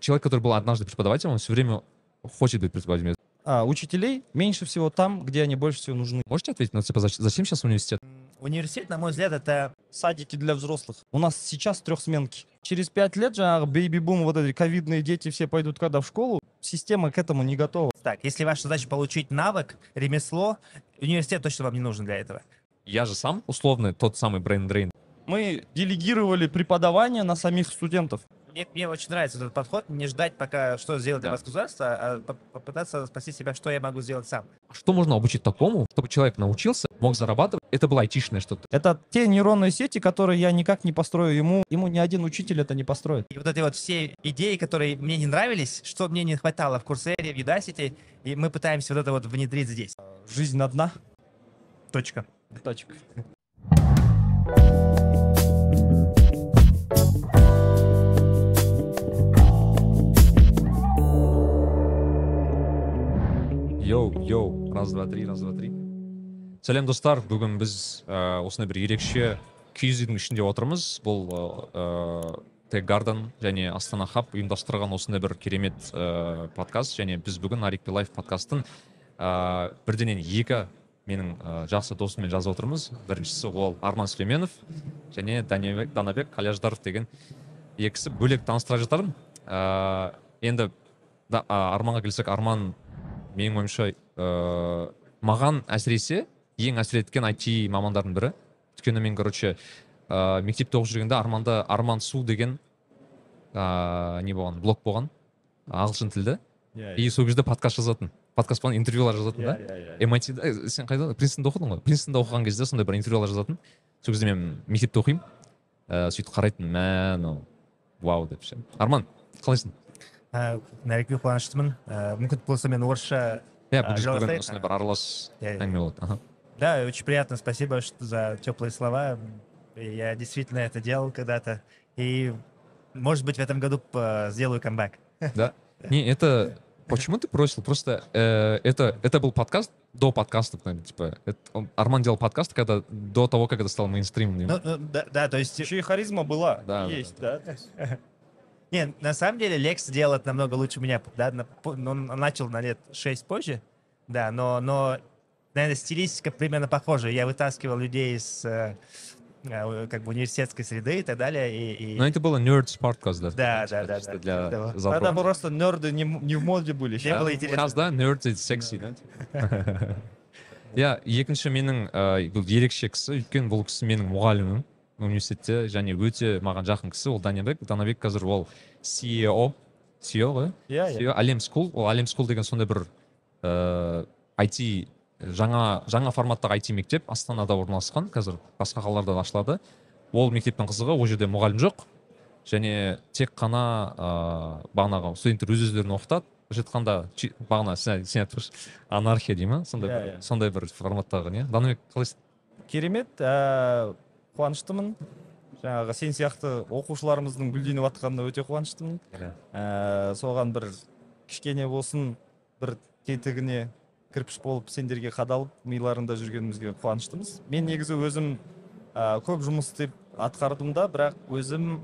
человек, который был однажды преподавателем, он все время хочет быть преподавателем. А, учителей меньше всего там, где они больше всего нужны. Можете ответить на типа, зачем, сейчас университет? Университет, на мой взгляд, это Садики для взрослых. У нас сейчас трехсменки. Через пять лет же бейби-бум, вот эти ковидные дети все пойдут когда в школу. Система к этому не готова. так. Если ваша задача получить навык, ремесло, университет точно вам не нужен для этого. Я же сам условно тот самый drain. Мы делегировали преподавание на самих студентов. Мне, мне очень нравится этот подход, не ждать, пока что сделает для Да. вас государство, а по- попытаться спасти себя, что я могу сделать сам. Что можно обучить такому, чтобы человек научился, мог зарабатывать? Это было айтишное что-то. Это те нейронные сети, которые я никак не построю ему. Ему ни один учитель это не построит. И вот эти вот все идеи, которые мне не нравились, что мне не хватало в Курсере, в Udacity, и мы пытаемся вот это вот внедрить здесь. Жизнь одна. Точка. Точка. Йоу йоу раз два три раз два три. Сәлем достар. Бүгін біз ә, осындай бір ерекше киіз үйдің ішінде отырмыз. Бұл Tech Garden және Astana Hub ұйымдастырған осындай бір керемет ә, подкаст. Және біз бүгін Narikbi Live подкасттың ә, бірденен екі менің ә, жақсы досыммен жазып отырмыз. Біріншісі ол арман сүлейменов және данабек, данабек қаляждаров деген екісі бөлек таныстыра жатармын ә, енді да, арманға келсек арман менің ойымша ыыы маған әсіресе ең әсер еткен IT мамандардың бірі. Өйткені мен короче ыыы мектепте оқып жүргенде арманда арман су деген ыыы не болған блог болған. Ағылшын тілді. И сол кезде подкаст жазатын подкаст болған интервьюлар жазатын да. MIT да э, сен қайда? Принстонда оқыдың ғой. Принстонда оқыған кезде сондай бір интервьюлар жазатын. Сол кезде мен мектепте оқимын. Ыыы сөйтіп қарайтынмын мә мынау вау деп ше. Арман қалайсың? Ә, нәрекпе қуаныштымын Ә, мүмкін болса мен орысша иә А, бүгін жалғастырайық? бүгін осындай бір аралас Иә, иә. әңгіме болады аха Да, очень приятно, спасибо что, за теплые слова. И Я действительно это делал когда-то. И, может быть, в этом году э, сделаю камбэк. Да. Не, это... Почему ты бросил? Просто э, это, это был подкаст до подкаста, наверное, типа. это- он- Арман делал подкаст, когда до того, как это стало мейнстримным. Ну, ну, да, да, то есть... Еще и харизма была. Да, да, Есть, да. Не, на самом деле Лекс делает намного лучше меня. Да, на- по- ну, он начал на лет 6 позже. Да, но, но наверное, стилистика примерно похожа. Я вытаскивал людей из э, э, как бы университетской среды и так далее. И, и- Но это было Nerds подкаст, да? Да, да, да, Чисто да. Для Да. заброс. Тогда просто нерды не, м- не в моде были. Не Щас было интересно. Сейчас, да, Nerds it's sexy, да? иә екінші менің ыыы бұл ерекше кісі өйткені бұл кісі менің мұғалімім университетте және өте маған жақын кісі ол данабек данабек қазір ол CEO CEO ғой? Иә, иә. Әлем скул ол әлем скул деген сондай бір ыыы IT жаңа жаңа форматтағы IT мектеп астанада орналасқан. Қазір басқа қалаларда да ашылады. Ол мектептің қызығы ол жерде мұғалім жоқ. Және тек қана ыыы бағанағы студенттер өз өздерін оқытады. Былайша айтқанда бағана сен сен айтып тұрсың анархия дей ма сондай Иә, бір иә. сондай бір форматтағы не? Данабек қалайсың? Керемет. Ә, қуаныштымын. жаңағы сен сияқты оқушыларымыздың гүлденіп жатқанына өте қуаныштымын. Ә, соған бір кішкене болсын бір тетігіне кірпіш болып сендерге қадалып миларында жүргенімізге қуаныштымыз. Мен негізі өзім ә, көп жұмыс істеп атқардым да бірақ өзім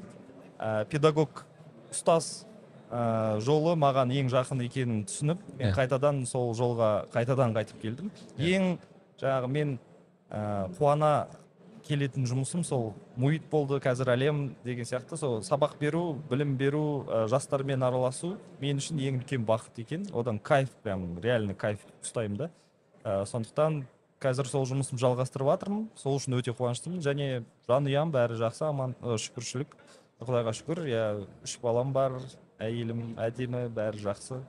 ә, педагог ұстаз ә, жолы маған ең жақын екенін түсініп мен қайтадан сол жолға қайтадан қайтып келдім. Ең жаңағы мен ә, қуана келетін жұмысым сол муит болды қазір әлем деген сияқты. Сол сабақ беру білім беру ә, жастармен араласу мен үшін ең үлкен бақыт екен. Одан кайф прям реально кайф ұстаймын да. Ә, сондықтан қазір сол жұмысымды жалғастырып жатырмын. Сол үшін өте қуаныштымын. Және жанұям бәрі жақсы аман ә, шүкіршілік. Құдайға шүкір. Иә үш балам бар әйелім әдемі бәрі жақсы.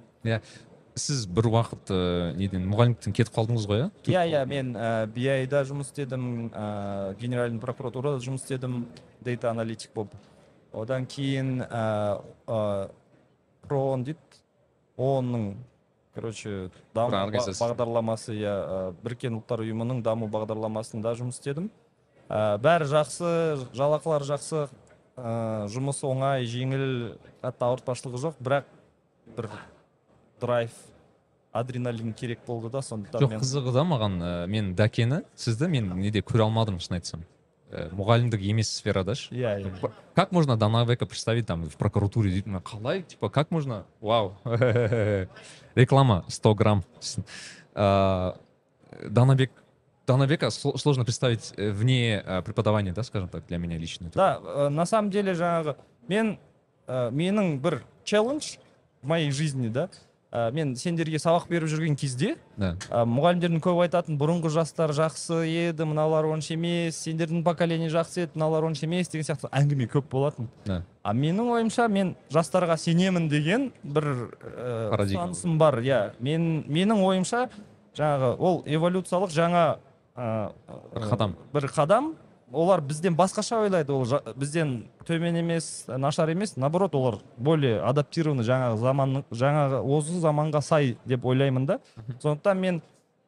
Сіз бір уақыт ыыы неден мұғалімдіктен кетіп қалдыңыз ғой иә? Иә иә мен ә, BI да жұмыс істедім ә, генеральный прокуратурада жұмыс істедім дейта аналитик болып. Одан кейін ә, ә, проон дейді оон ның короче даму бағдарламасы иә ә, біріккен ұлттар ұйымының даму бағдарламасында жұмыс істедім. Ә, бәрі жақсы жалақылар жақсы ә, жұмыс оңай жеңіл қатты ауыртпашылығы жоқ бірақ бір драйв адреналин керек болды да сондықтан жоқ мен қызығы да маған ә, мен дәкені сізді мен неде көре алмадым шын айтсам. Э, мұғалімдік емес сферада ше иә иә. Как можно дановека представить там в прокуратуре? Дейді қалай? Типа как можно? Вау. Реклама 100 грамм. А, данабек данабека сло- сложно представить э, вне преподавания да скажем так для меня лично. Да на самом деле жаңағы мен менің бір челлендж в моей жизни да э, мен сендерге сабақ беріп жүрген кезде да. ә, мұғалімдердің көп айтатын бұрынғы жастар жақсы еді мыналар онша емес сендердің поколение жақсы еді мыналар онша емес деген сияқты. Әңгіме көп болатын. Да. А менің ойымша мен жастарға сенемін деген бір ә, Парадигма. ұстанысым бар иә. Мен менің ойымша жаңағы ол эволюциялық жаңа ә, бір қадам. бір қадам. Олар бізден басқаша ойлайды ол бізден төмен емес нашар емес. Наоборот олар более адаптированы жаңағы заманның жаңағы осы заманға сай деп ойлаймын да. Сондықтан мен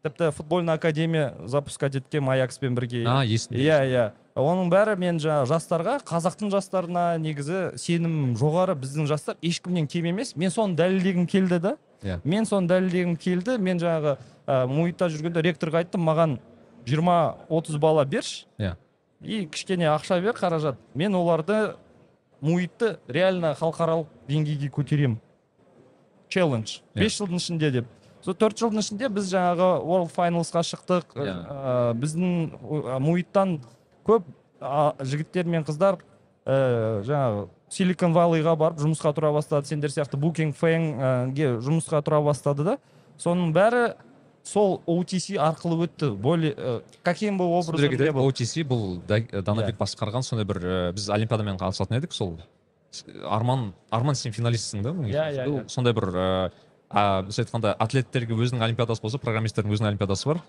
тіпті футбольный академия запускать еткенмін аякспен бірге. А есімде иә иә. Оның бәрі мен жаңағы жастарға қазақтың жастарына негізі сенім жоғары біздің жастар ешкімнен кем емес. Мен соны дәлелдегім келді да. Иә. мен соны дәлелдегім келді. Мен жаңағы ә, МУИТта жүргенде ректорға айттым маған 20-30 бала берші. Иә. И кішкене ақша бер қаражат. Мен оларды МУИТты реально халықаралық деңгейге көтеремін челлендж Иә. бес жылдың ішінде деп. Сол төрт жылдың ішінде біз жаңағы world finals қа шықтық. Иә. ә, біздің ә, МУИТтан көп а, жігіттер мен қыздар ә, жаңағы Silicon Valley ға барып жұмысқа тұра бастады. Сендер сияқты Booking FAANG ге жұмысқа тұра бастады да. Соның бәрі сол OTC арқылы өтті более ә, каким бы образом был. OTC бұл Да- данабек басқарған сондай бір ә, біз олимпиадамен қатысатын едік сол арман арман сен финалистсің да Иә, иә, Бұл иә. сондай бір ә, а, біз айтқанда атлеттерге өзінің олимпиадасы болса программисттердің өзінің олимпиадасы бар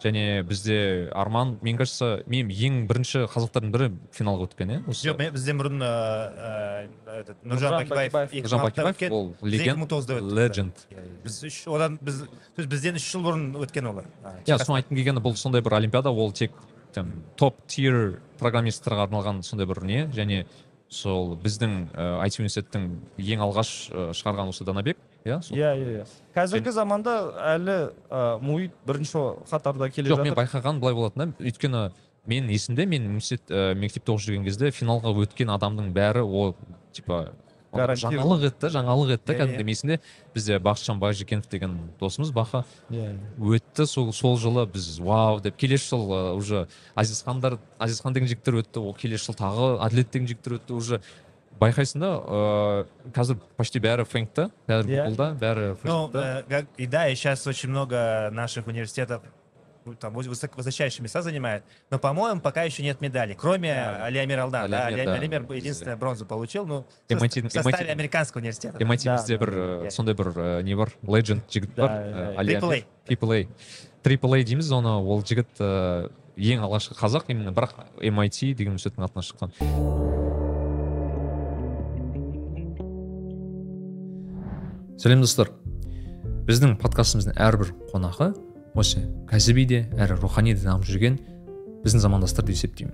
және бізде арман мен кажется мен ең бірінші қазақтардың бірі финалға өткен иә осы жоқ бізден бұрын ыыы, ә, этот Нұржан бакибаев нұржан бакибаев ол легенд Иә, иә. біз үш одан біз то есть бізден үш жыл бұрын өткен олар. Иә соны айтқым келгені бұл сондай бір олимпиада ол тек там top tier программистерға арналған сондай бір не және сол біздің ә, IT университеттің ең алғаш ә, шығарған осы данабек. Иә иә иә иә қазіргі заманда әлі ә, МУИТ бірінші қатарда келе жоқ мен жатыр. байқаған былай болатын да өйткені мен есімде мен университет ә, мектепте оқып жүрген кезде финалға өткен адамның бәрі ол типа жаңалық еді да жаңалық еді да Иә, кәдімгідей мен есімде бізде бақытжан байжекенов деген досымыз баха иә өтті сол сол жылы біз вау! деп. Келесі жыл уже азизхандар азизхан деген жігіттер өтті. Ол келесі жыл тағы атлет деген жігіттер өтті уже. Байқайсың да ыыы қазір почти бәрі FAANG та бәрі Иә. гуглда бәрі Ну, э, как- и да, и сейчас очень много наших университетов там высочайшие места занимает, но, по-моему, пока еще нет медалей, кроме Да. Али Амир Алдан. Да, Али Али Амир, да. Амир единственная бронзу получил, ну, в MIT в составе MIT американского университета. MIT Да, бізде да, бір да. ы, сондай бір не бар legend жігіт Да, бар да, ы, да. Али Triple A. Triple A Triple A дейміз оны ол жігіт ең алғашқы қазақ именно бірақ MIT деген университеттің атынан шыққан сәлем достар. Біздің подкастымыздың әрбір қонағы осы кәсіби де әрі рухани де дамып жүрген біздің замандастар деп есептеймін.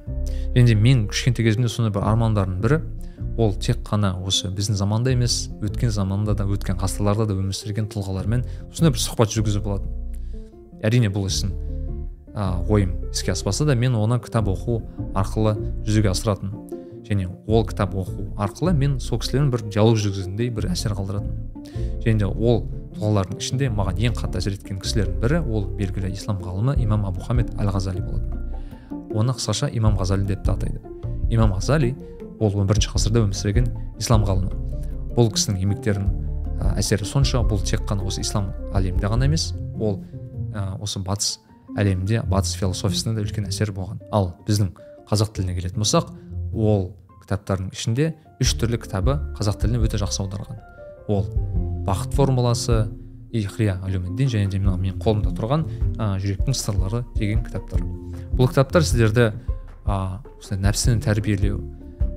Және де мен кішкентай кезімде сондай бір армандардың бірі. Ол тек қана осы біздің заманда емес өткен заманда да өткен ғасырларда да өмір сүрген тұлғалармен сондай бір сұхбат жүргізу болатын. Әрине бұл ісім ә, ойым іске аспаса да мен оны кітап оқу арқылы жүзеге асыратын және ол кітап оқу арқылы мен сол кісілермен бір диалог жүргізгендей бір әсер қалдыратын. Және де ол тұлғалардың ішінде маған ең қатты әсер еткен кісілердің бірі ол белгілі ислам ғалымы имам абу хамид әл ғазали болатын. Оны қысқаша имам ғазали деп те атайды. Имам ғазали ол 11 ғасырда өмір сүрген ислам ғалымы. Бұл кісінің еңбектерінің әсері сонша бұл тек қана осы ислам әлемінде ғана емес ол ә, осы батыс әлемінде батыс философиясына да үлкен әсер болған. Ал біздің қазақ тіліне келетін болсақ ол кітаптардың ішінде үш түрлі кітабы қазақ тіліне өте жақсы аударған ол бақыт формуласы ихрия әлеуметтен және де менің қолымда тұрған ә, жүректің сырлары деген кітаптар. Бұл кітаптар сіздерді ә, нәпсіні тәрбиелеу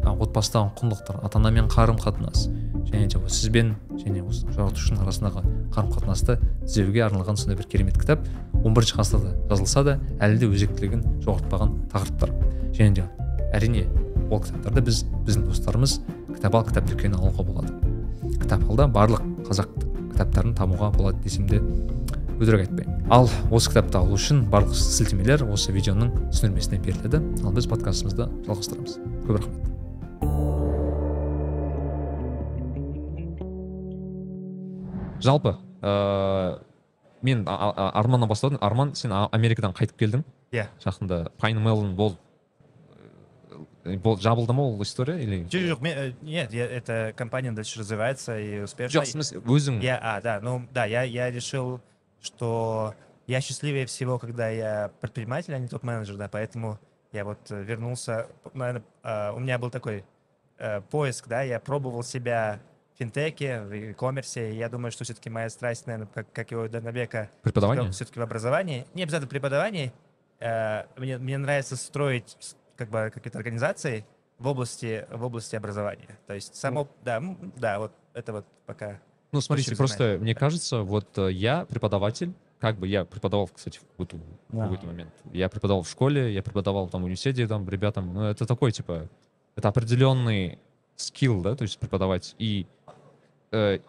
ә, отбасыдағы құндылықтар ата анамен қарым қатынас және де сізбен және осы жаратушының арасындағы қарым қатынасты түзеуге арналған сондай бір керемет кітап 11 ғасырда жазылса да әлі де өзектілігін жоғалтпаған тақырыптар. Және де әрине ол кітаптарды біз біздің достарымыз кітап ал кітап дүкені алуға болады. Кітап алда барлық қазақ кітаптарын табуға болады десем де өтірік айтпаймын. Ал осы кітапты алу үшін барлық сілтемелер осы видеоның түсіндірмесіне беріледі. Ал біз подкастымызды жалғастырамыз. Көп рахмет. Жалпы ыыы мен а- а- арманнан бастадым. Арман сен америкадан қайтып келдің. Иә. Жақында Pinemelon бол э, бол жабылды ма ол история или Жоқ, жоқ, мен, э, нет, я- эта компания дальше развивается и успешно. жоқ в смысле өзің Я, а, да, ну, да, я, я решил, что я счастливее всего, когда я предприниматель, а не топ-менеджер, да, поэтому я вот э, вернулся, наверное, а, у меня был такой э, поиск, да, я пробовал себя в финтеке, в e-commerce, я думаю, что все-таки моя страсть, наверное, как, как и у Данабека, преподавание? все-таки в образовании, не обязательно э, мне, мне нравится строить как бы какие-то организации в области, в области образования. То есть само, да, м, да, вот это вот пока Ну, смотрите, просто мне кажется, вот э, я преподаватель, как бы я преподавал, кстати, в какой-то, в Да. какой-то момент. Я преподавал в школе, я преподавал там в университете там ребятам. Ну, это такой, типа, это определенный скилл, да, то есть преподавать. И э,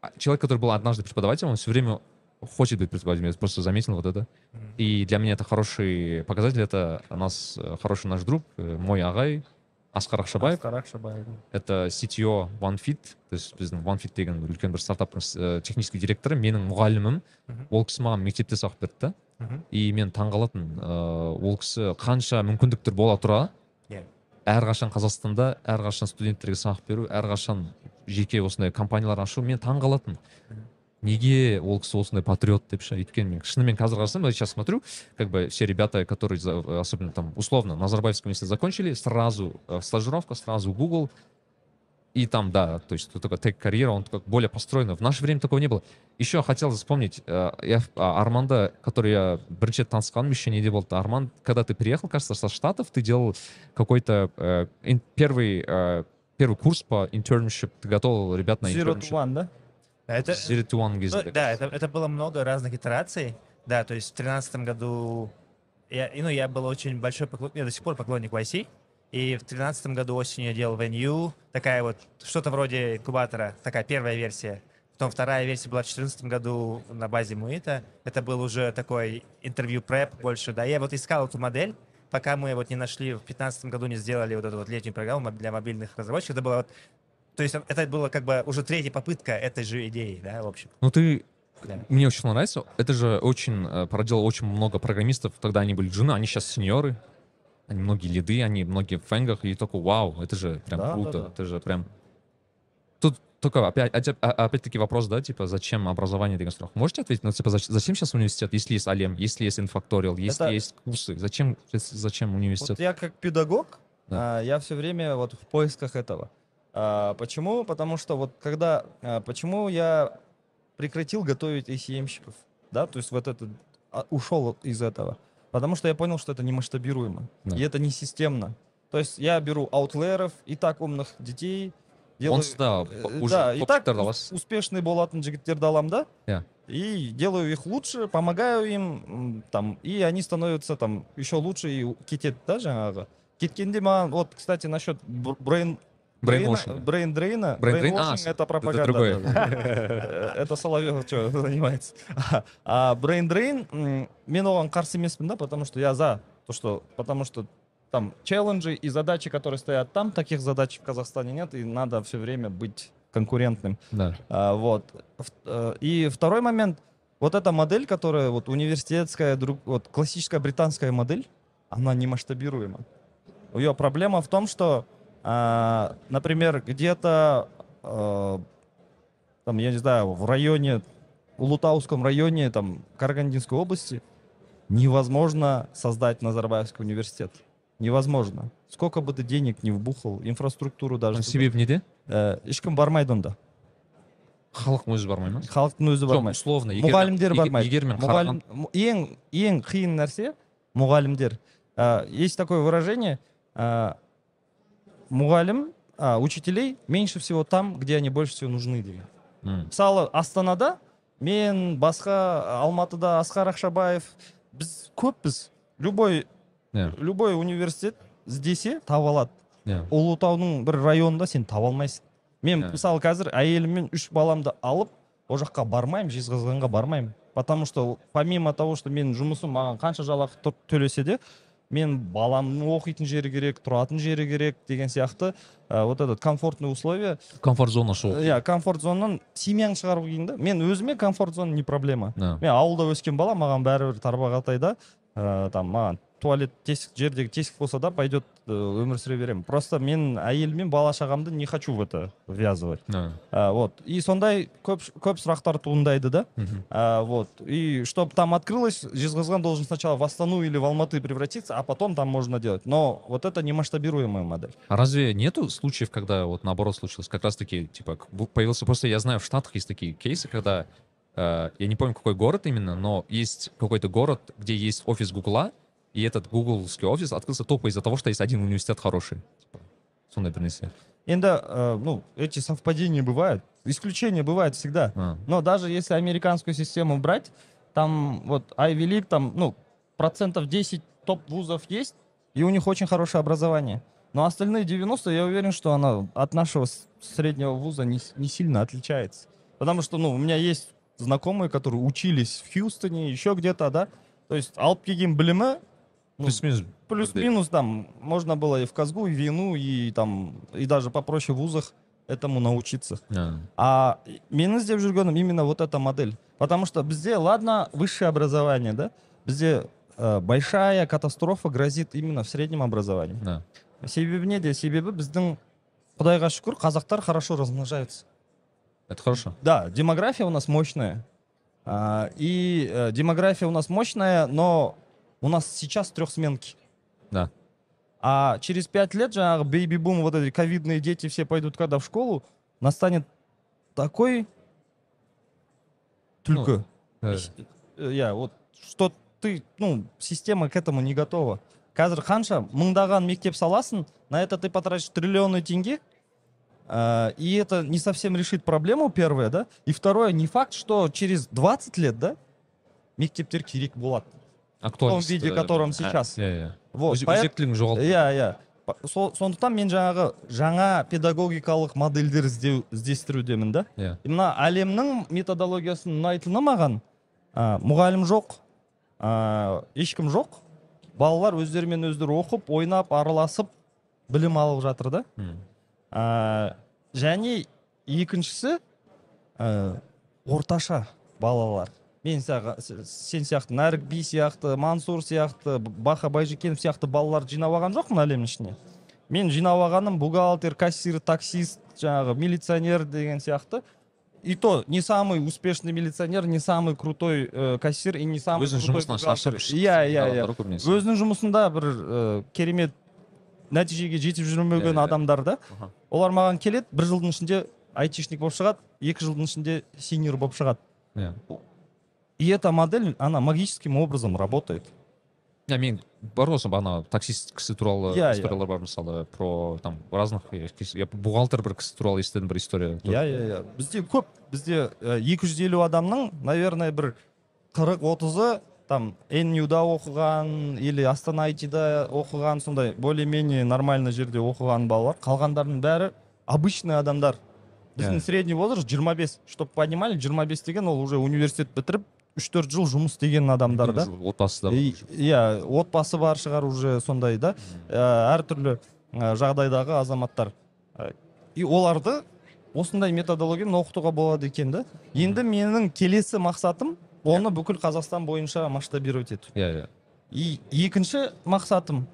а человек, который был однажды преподавателем, он все время хочет быть преподавателем. Я просто заметил вот это. И для меня это хороший показатель. Это у нас э, хороший наш друг, э, мой агай, Аскар Акшабаев. Асқар Ақшабаев. это CTO OneFit то есть біздің OneFit деген үлкен бір стартаптың э, технический директоры менің мұғалімім ол кісі маған мектепте сабақ берді да и мен таңғалатын ыыы ол кісі қанша мүмкіндіктер бола тұра Иә. әрқашан қазақстанда әрқашан студенттерге сабақ беру әрқашан жеке осындай компаниялар ашу мен таңғалатын. неге ол кісі осындай патриот деп ше өйткені мен шынымен қазір қарасам я сейчас смотрю как бы все ребята которые за- особенно там условно назарбаевский университет закончили сразу э, стажировка сразу Google и там, да, то есть только тег карьера, он как более построен. В наше время такого не было. Еще хотел вспомнить, э, я а, Арманда, который я бірінші танысқаным еще неде болды. Арман, когда ты приехал, кажется, со Штатов, ты делал какой-то э, ин- первый, э, первый курс по internship, ты готовил ребят на Zero to internship. one, да? Это, ну, да, это, это было много разных итераций. Да, то есть в тринадцатом году я, ну, я был очень большой поклонник, я до сих пор поклонник YC. И в тринадцатом году осенью я делал Venue, такая вот, что-то вроде инкубатора, такая первая версия. Потом вторая версия была в 2014 году на базе Муита. Это был уже такой интервью-преп больше, да. Я вот искал эту модель, пока мы вот не нашли, в 2015 году не сделали вот эту вот летнюю программу для мобильных разработчиков. Это было вот, то есть это было как бы уже третья попытка этой же идеи, да, в общем. Ну ты Да. мне очень нравится. Это же очень э, породело очень много программистов. Тогда они были джуны, они сейчас сеньоры. Они многие лиды, они многие в фэнгах. И такой, вау, это же прям Да, да, круто. да. Это же прям... Тут только опять, опять- а- опять-таки вопрос, да, типа, зачем образование деген сұрақ? Можете ответить? Ну, типа, зач- зачем сейчас университет, если есть Алем, если есть инфакториал, если Это- есть курсы? Зачем, зачем университет? Вот я как педагог, Да. а, я все время вот в поисках этого. А, почему? Потому что вот когда, а, почему я прекратил готовить ACM-щиков, да, то есть вот это, а, ушел из этого. Потому что я понял, что это не масштабируемо. Да. И это не системно. То есть я беру аутлеров и так умных детей, делаю... Онсыз да Э, уже да, и так топчиктарды ус- аласыз. успешный болатын жігіттерді аламын да Иә. и делаю их лучше помогаю им м, там и они становятся там еще лучше и у- кетеді да жаңағы кеткенде маған вот кстати насчет бр- брейн Брейнвошинг. брейн дрейна Brain drain? А, brainwashing это пропаганда другое. да, да. Э, это соловьев что занимается а brain drain м, мен оған қарсы емеспін да потому что я за то что потому что там челленджи и задачи которые стоят там таких задач в казахстане нет и надо все время быть конкурентным Да. а, вот. Э, И второй момент. Вот эта модель, которая вот университетская, друг, вот классическая британская модель, она не масштабируема. Ее проблема в том, что, а, например, где-то, э, там, я не знаю, в районе, Улутауском районе, там, Карагандинской области, невозможно создать Назарбаевский университет. Невозможно. Сколько бы ты денег не вбухал, инфраструктуру даже. себебі неде Э, ешкім бармайды онда халық өзі бармай ма халықтың өзі жоқ бармайды условно егер- мұғалімдер егер- бармайды егер мен мұғалім қарағам му- ең ең қиын нәрсе мұғалімдер А, есть такое выражение а, мұғалім а, учителей меньше всего там где они больше всего нужны деген М. мысалы астанада мен басқа алматыда асқар ақшабаев біз көппіз любой Иә. любой университет іздесе таба алады иә ұлытаудың бір районында сен таба алмайсың мен Иә. мысалы қазір әйелім мен үш баламды алып ол жаққа бармаймын жезқазғанға бармаймын. Потому что помимо того что менің жұмысым маған қанша жалақы тө- төлесе де мен баламның оқитын жері керек тұратын жері керек деген сияқты ә, вот этот комфортный условия. Комфорт зона шығу иә комфорт зонадан семьяңды шығару қиын да. Мен өзіме комфорт зона не проблема. Мен ауылда өскен бала маған бәрібір тарбағатайда ә, там маған туалет тесік жердегі тесік болса да пойдет ә, өмір сүре беремін просто мен әйелім мен бала шағамды не хочу в это ввязывать Да. А, вот и сондай көп көп сұрақтар туындайды да Мгм. А, вот и чтобы там открылось жезқазған должен сначала в астану или в алматы превратиться а потом там можно делать но вот это не масштабируемая модель А разве нету случаев, когда вот наоборот случилось? Как раз таки, типа, к- бу- появился, просто я знаю, в Штатах есть такие кейсы, когда, э, я не помню, какой город именно, но есть какой-то город, где есть офис Гугла, и этот гугловский офис открылся только из-за того, что есть один университет хороший. Типа, сондай бір нәрсе. енді э, ну эти совпадения бывают исключения бывают всегда А, но даже если американскую систему брать там вот Ivy League там ну процентов 10 топ вузов есть и у них очень хорошее образование но остальные 90 я уверен что она от нашего с- среднего вуза не, с- не сильно отличается потому что ну у меня есть знакомые которые учились в Хьюстоне еще где-то да то есть алып келген білімі ну, плюс-минус. плюс-минус там можно было и в Казгу, и в Вину, и там, и даже попроще в вузах этому научиться. А, А менің іздеп жүргенім именно вот эта модель. Потому что бізде, ладно, высшее образование, да? Бізде э, большая катастрофа грозит именно в среднем образовании. да. Себебі неде? Себебі біздің, құдайға шүкір, қазақтар хорошо размножаются. Это хорошо. Да, демография у нас мощная. А, и э, демография у нас мощная, но у нас сейчас трехсменки. Да. А через пять лет же бейби-бум, вот эти ковидные дети все пойдут когда в школу, настанет такой только, Э, я вот, что ты, ну, система к этому не готова. Қазір қанша мыңдаған мектеп саласың, на это ты потратишь триллионы тенге, а, и это не совсем решит проблему, первое, да, и второе, не факт, что через 20 лет, да, мектептер керек болады. Актуальность, виде, э, котором сейчас. иә, иә. Вот, өзектілігін жоғалтты. иә иә сондықтан мен жаңағы жаңа педагогикалық модельдер іздеу іздестірудемін да Иә. Мына әлемнің методологиясын ұнайтыны маған ә, мұғалім жоқ ә, ешкім жоқ балалар өздерімен өздері оқып ойнап араласып білім алып жатыр да ә, және екіншісі ә, орташа балалар мен саға- сен сияқты нәрік би сияқты мансур сияқты баха байжекенов сияқты балалар жинап алған жоқпын әлемнің ішіне. Мен жинап алғаным бухгалтер кассир таксист жаңағы милиционер деген сияқты. И то не самый успешный милиционер не самый крутой э, кассир и не самый өзінің жұмысынан шаршап иә иә иә. өзінің жұмысында бір ә, керемет нәтижеге жетіп жүрмеген Иә, иә. адамдар да. Олар маған келеді бір жылдың ішінде айтишник болып шығады екі жылдың ішінде синьор болып шығады. Иә. И эта модель она магическим образом работает. Иә мен бар осы бағана таксист кісі туралы Иә, иә. историялар бар мысалы про там разных я бухгалтер бір кісі туралы естідім бір история. Иә иә иә бізде көп бізде екі жүз елу адамның наверное бір қырық отызы там нюда оқыған или астана айтида оқыған сондай более менее нормальный жерде оқыған балалар. Қалғандарының бәрі обычный адамдар. Біздің Иә. средний возраст 25 чтобы понимали 25 деген ол уже университет бітіріп үш төрт жыл жұмыс істеген адамдар да. отбасы да иә отбасы бар шығар уже сондай да. Ә, әртүрлі ә, жағдайдағы азаматтар. Ә, и оларды осындай методологиямен оқытуға болады екен да. Енді менің келесі мақсатым оны бүкіл қазақстан бойынша масштабировать ету. Иә иә. И екінші мақсатым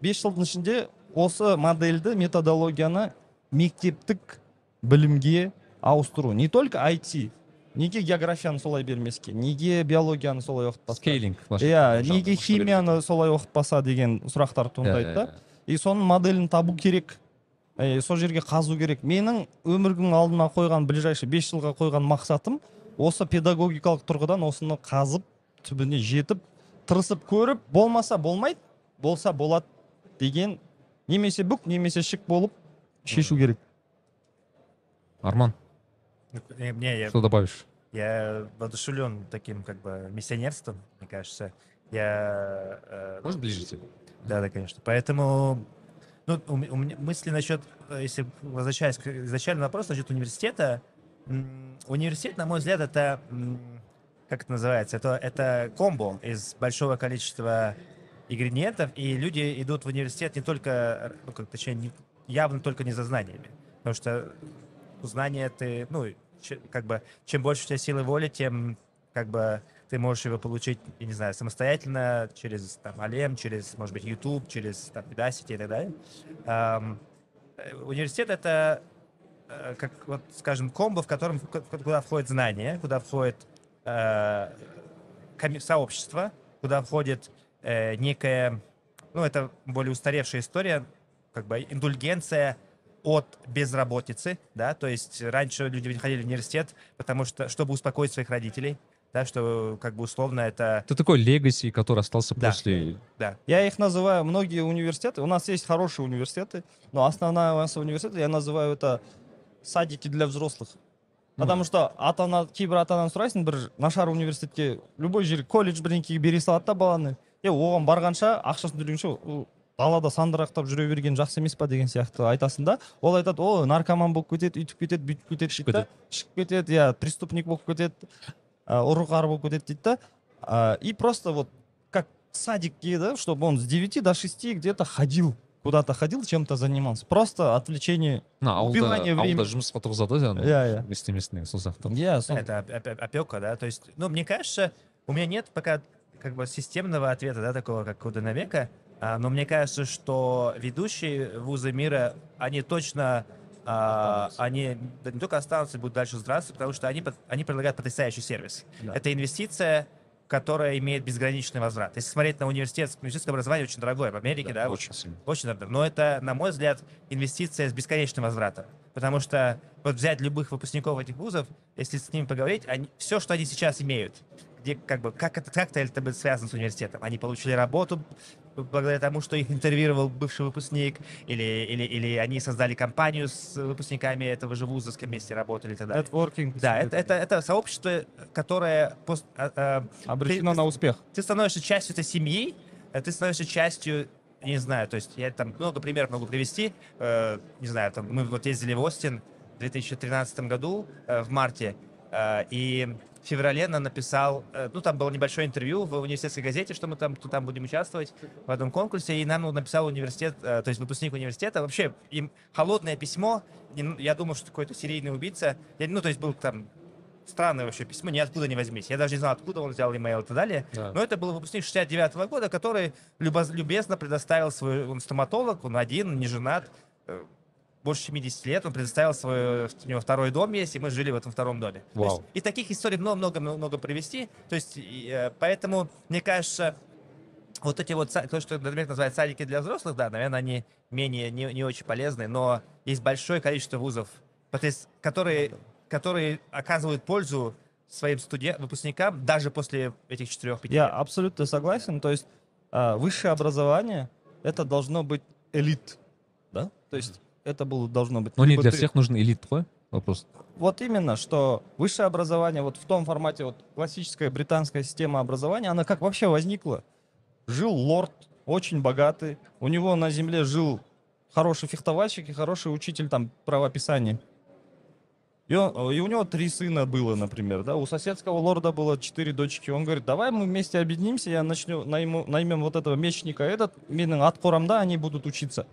бес жылдың ішінде осы модельді методологияны мектептік білімге ауыстыру. Не только IT неге географияны солай бермеске? Неге биологияны солай оқытпасқа? Скейлинг иә неге химияны солай оқытпаса деген сұрақтар туындайды да. И соның моделін табу керек. Э, сол жерге қазу керек. Менің өмірдің алдына қойған ближайший бес жылға қойған мақсатым осы педагогикалық тұрғыдан осыны қазып түбіне жетіп тырысып көріп болмаса болмайды болса болады деген немесе бүк немесе шік болып шешу керек. Арман. Не, не, я, что добавишь я воодушевлен таким как бы миссионерством, мне кажется. Я... э, может ближе тебе Да, да, конечно. Поэтому ну, у, м- у меня мысли насчет, э, если возвращаясь к изначальному вопросу насчет университета, м, университет, на мой взгляд, это м, как это называется? Это, это комбо из большого количества ингредиентов, и люди идут в университет не только, ну, как, точнее, не- явно только не за знаниями. Потому что знания ты, ну, как бы, чем больше у тебя силы воли, тем, как бы, ты можешь его получить, я не знаю, самостоятельно, через, там, Алем, через, может быть, YouTube, через, там, Udacity и так далее. Ам, э, университет — это, э, как, вот, скажем, комбо, в котором, ку- куда входит знание, куда входит э, сообщество, куда входит э, некая, ну, это более устаревшая история, как бы индульгенция от безработицы, да, то есть раньше люди ходили в университет, потому что, чтобы успокоить своих родителей, да, что как бы условно это, Это такой легаси, который остался Да. после... да, Я их называю, многие университеты, у нас есть хорошие университеты, но основная масса университета, я называю это садики для взрослых. Потому что ата ана кейбір ата ананы сұрайсың бір нашар университетке любой жер колледж бірдеңкеге бере салады да баланы е оған барғанша ақшасын төлегенше ол далада сандырақтап жүре берген жақсы емес па деген сияқты айтасың да ол айтады о наркоман болып кетеді өйтіп кетеді бүйтіп кетеді дейді да ішіп кетеді иә преступник болып кетеді ә, ұры қары болып кетеді дейді да А, и просто вот как садикке да чтобы он с 9 до 6 где-то ходил куда-то ходил чем-то занимался просто отвлечение мына ауылда Убивание ауылда времени. жұмысқа тұрғызады ана иә иә не істемесін деген сол сияқты иә сол- это оп- оп- опека, да, то есть, ну, мне кажется, у меня нет пока как бы системного ответа, да, такого, как у Динамика, а, но мне кажется, что ведущие вузы мира, они точно, а, они да, не только останутся, будут дальше здравствовать, потому что они, они предлагают потрясающий сервис. Да. Это инвестиция, которая имеет безграничный возврат. Если смотреть на университет, университетское образование очень дорогое в Америке, да, очень сильно очень дорого. Но это, на мой взгляд, инвестиция с бесконечным возвратом. Потому что вот взять любых выпускников этих вузов, если с ними поговорить, они, все, что они сейчас имеют, где как бы как это как-то это связано с университетом. Они получили работу благодаря тому, что их интервьюировал бывший выпускник, или, или, или они создали компанию с выпускниками этого же вуза, с кем вместе работали и так далее. Networking. Да, это, это, это сообщество, которое пос- а, а, обречено ты- на успех ты становишься частью этой семьи, э, ты становишься частью, не знаю, то есть я там много примеров могу привести. Э, не знаю, там мы вот ездили в Остин в 2013 году э, в марте, э, и в феврале нам написал, э, ну там было небольшое интервью в университетской газете, что мы там, кто там будем участвовать в этом конкурсе, и нам написал университет, э, то есть выпускник университета, вообще им холодное письмо, не- я думал, что какой-то серийный убийца, Я- ну то есть был там странное вообще письмо, ниоткуда не возьмись. Я даже не знал, откуда он взял имейл и так далее. Да. Но это был выпускник 69 года, который любоз- любезно предоставил свой... Он стоматолог, он один, не женат, э, больше 70 лет, он предоставил свой... У него второй дом есть, и мы жили в этом втором доме. То есть Вау. и таких историй много-много привести. То есть, и, э, поэтому, мне кажется, вот эти вот, то, что Дмитрий называет садики для взрослых, да, наверное, они менее, не, не очень полезны, но есть большое количество вузов, которые, которые оказывают пользу своим студентам, выпускникам даже после этих четырех-пяти Я лет. абсолютно согласен. То есть а, высшее образование это должно быть элит, да? То есть это было должно быть. но не для ты- всех нужен элит ғой вопрос Вот именно, что высшее образование вот в том формате вот классическая британская система образования, она как вообще возникла? Жил лорд, очень богатый, у него на земле жил хороший фехтовальщик и хороший учитель там правописания. И, он- и у него три сына было, например, да, у соседского лорда было четыре дочки. Он говорит, давай мы вместе объединимся, я начну, найму, наймем вот этого мечника, этот, менің да, они будут учиться.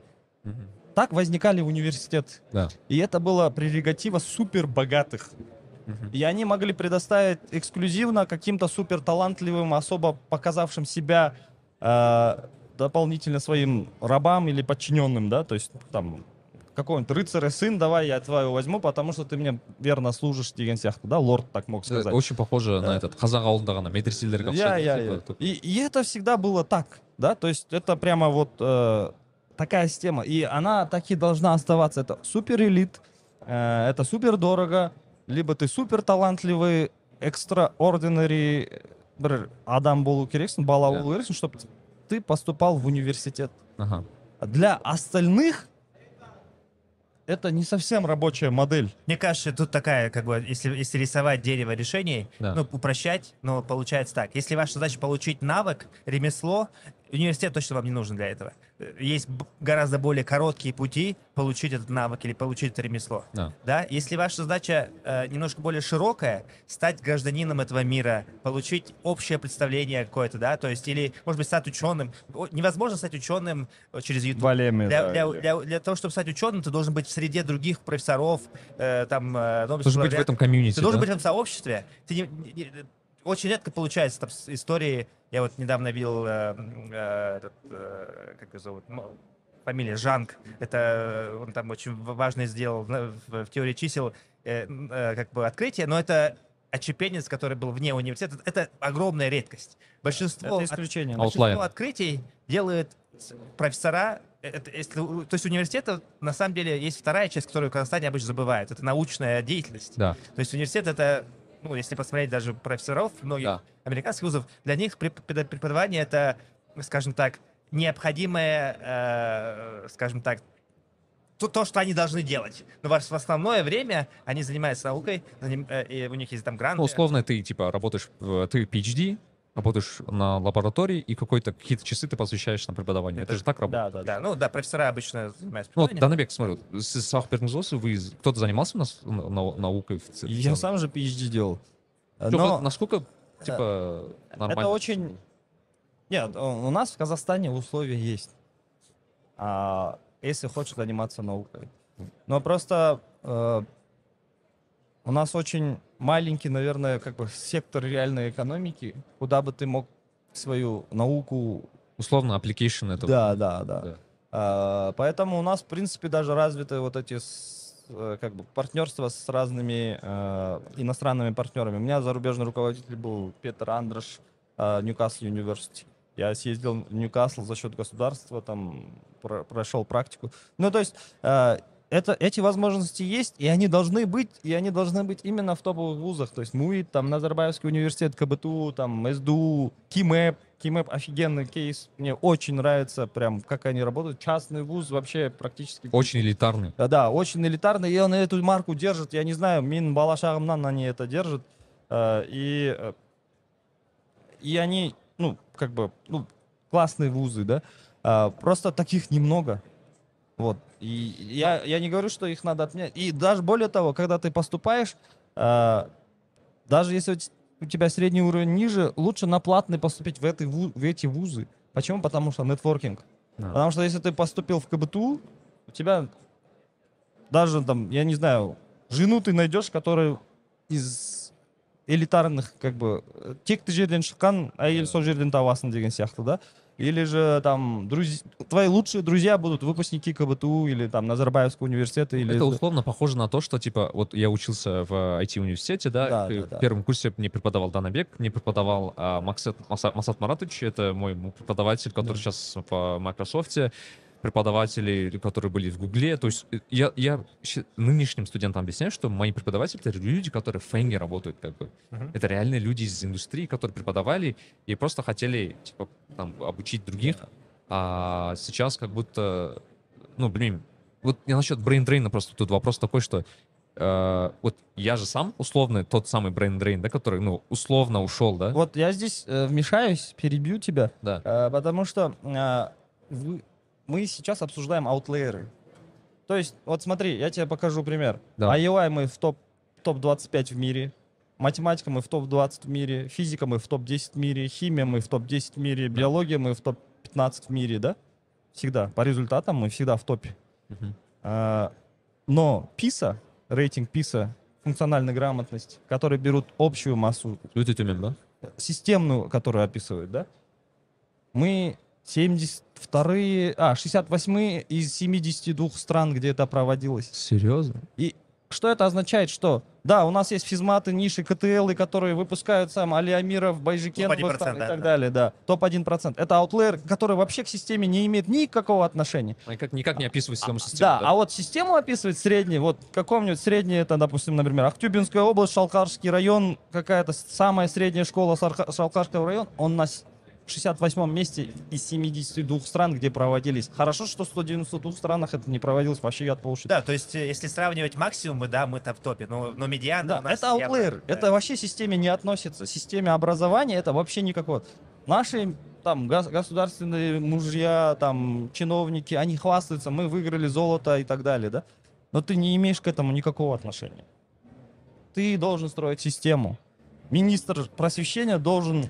Так возникали университеты. да И это было прерогатива супер богатых. Мгм. И они могли предоставить эксклюзивно каким-то супер талантливым, особо показавшим себя э, дополнительно своим рабам или подчиненным, да, то есть там какой-нибудь рыцаря сын, давай я твою возьму, потому что ты мне верно служишь деген сияқты, да, лорд так мог Это сказать. очень похоже на Да. этот қазақ ауылында ғана медреселерге Я, ұқсайды, я, типа, я. И, и это всегда было так, да, то есть это прямо вот э, такая система, и она так и должна оставаться. Это супер элит, э, это супер дорого, либо ты супер талантливый, экстраординари бір адам болу керексің, бала Да. болу керексің, чтобы ты поступал в университет. Ага. Для остальных это не совсем рабочая модель. Мне кажется, тут такая, как бы, если, если рисовать дерево решений, Да. ну, упрощать, но получается так. Если ваша задача получить навык, ремесло, университет точно вам не нужен для этого. Э, Есть гораздо более короткие пути получить этот навык или получить это ремесло. Да. Да, если ваша задача э, немножко более широкая, стать гражданином этого мира, получить общее представление какое-то, да, то есть или, может быть, стать ученым. Невозможно стать ученым э, через YouTube. В Алеме, Для, да, для, для- для того, чтобы стать ученым, ты должен быть в среде других профессоров, э, там, э, Должен быть в этом комьюнити, Ты должен да? быть в этом сообществе. Ты не- не- очень редко получается там с- истории. Я вот недавно видел, э, э, этот, э, как его зовут, М- фамилия Жанг. Это э, он там очень в- важное сделал в, в- в теории чисел, э, э, как бы открытие, но это отщепенец, который был вне университета, это огромная редкость. Большинство, Это от- исключение. А большинство открытий делают с- профессора. Э, Это, если, у- то есть университет, на самом деле, есть вторая часть, которую в Казахстане обычно забывают. Это научная деятельность. Да. То есть университет это, ну, если посмотреть даже профессоров многих Да. американских вузов, для них преп- препод- преподавание это, скажем так, необходимое, э, скажем так, то, то, что они должны делать. Но в в основное время они занимаются наукой, заним- э, и у них есть там гранты. Ну, условно, ты, типа, работаешь, в- ты PhD, работаешь на лаборатории, и какой-то какие-то часы ты посвящаешь на преподавание. Это, же так работает. Да, да, да. Ну да, профессора обычно занимаются Ну, вот. Данабек, смотри, с бердіңіз ғой, вы, кто-то занимался у нас на- на- наукой в ц- в Я сам же PhD делал. Но вот насколько, типа, нормально? это очень... Нет, у у нас в Казахстане условия есть. А, если хочешь заниматься наукой. Но просто э, у нас очень маленький, наверное, как бы сектор реальной экономики, куда бы ты мог свою науку... Условно, application это... Да, да, да. Да. А, поэтому у нас, в принципе, даже развиты вот эти э, как бы партнерства с разными э, иностранными партнерами. У меня зарубежный руководитель был Петр Андрош, э, Ньюкасл Университи. Я съездил в Ньюкасл за счет государства, там про- прошел практику. Ну, то есть э, это, эти возможности есть, и они должны быть, и они должны быть именно в топовых вузах. То есть МУИТ, там, Назарбаевский университет, КБТУ, там, СДУ, КИМЭП. КИМЭП офигенный кейс. Мне очень нравится прям, как они работают. Частный вуз вообще практически... Очень элитарный. Да, да, очень элитарный, и он эту марку держит. Я не знаю, мен бала шағымнан они это держат. Э, И, э, и они, ну, как бы, ну, классные вузы, да. А, Просто таких немного. Вот. И я, я не говорю, что их надо отменять. И даже более того, когда ты поступаешь, а, даже если у тебя средний уровень ниже, лучше на платный поступить в, этой в эти вузы. Почему? Потому что нетворкинг. Да. Потому что если ты поступил в КБТУ, у тебя даже там, я не знаю, жену ты найдешь, которая из элитарных, как бы, э, текті жерден шыққан әйел сол жерден табасың деген сияқты, да? Или же там друз- твои лучшие друзья будут выпускники КБТУ или там Назарбаевского университета. Или... Это условно похоже на то, что, типа, вот я учился в IT-университете, да, Да, да, да. в первом курсе мне преподавал Данабек, мне преподавал а, Максат, Маса- Масат Маратович, это мой преподаватель, который Да. сейчас в Microsoft, преподаватели, которые были в Гугле, то есть э, я, я нынешним студентам объясняю, что мои преподаватели — это люди, которые в FAANG е работают, как бы. Мгм. Это реальные люди из индустрии, которые преподавали и просто хотели, типа, там, обучить других, а сейчас как будто, ну, блин, вот я насчет brain drain а просто тут вопрос такой, что э, вот я же сам условно тот самый brain drain, да, который, ну, условно ушел, да? Вот я здесь э, вмешаюсь, перебью тебя, Да. э, потому что э, вы- мы сейчас обсуждаем аутлееры. То есть, вот смотри, я тебе покажу пример. Да. IUI мы в топ, топ-25 в мире, математика мы в топ-20 в мире, физика мы в топ-10 в мире, химия мы в топ-10 в мире, биология мы в топ-15 в мире, да? Всегда. По результатам мы всегда в топе. Мгм. А, Но PISA, рейтинг PISA, функциональной грамотности, которые берут общую массу төмен, да? системную, которую описывают, да, мы 72 а, 68 из 72 стран, где это проводилось. Серьезно? И что это означает? Что, да, у нас есть физматы, ниши, КТЛ, которые выпускают сам Алиамиров, Байжикенов Топ-1%, и та- и да, так да. далее, да. Топ-1%. Это аутлеер, который вообще к системе не имеет никакого отношения. Никак, никак не описывать систему системы, Да, а вот систему описывать средний, вот каком-нибудь средний, это, допустим, например, Ахтюбинская область, Шалкарский район, какая-то самая средняя школа Шалкарского района, он на с- 68 месте из 72 стран, где проводились. Хорошо, что в 192 странах это не проводилось, вообще я получил. Да, то есть, э, если сравнивать максимумы, да, мы-то в топе, но, но медиана Да, у нас это аутлеер. да. Это вообще системе не относится. Системе образования это вообще никакого. Наши там гос- государственные мужья, там чиновники, они хвастаются, мы выиграли золото и так далее, да? Но ты не имеешь к этому никакого отношения. Ты должен строить систему. Министр просвещения должен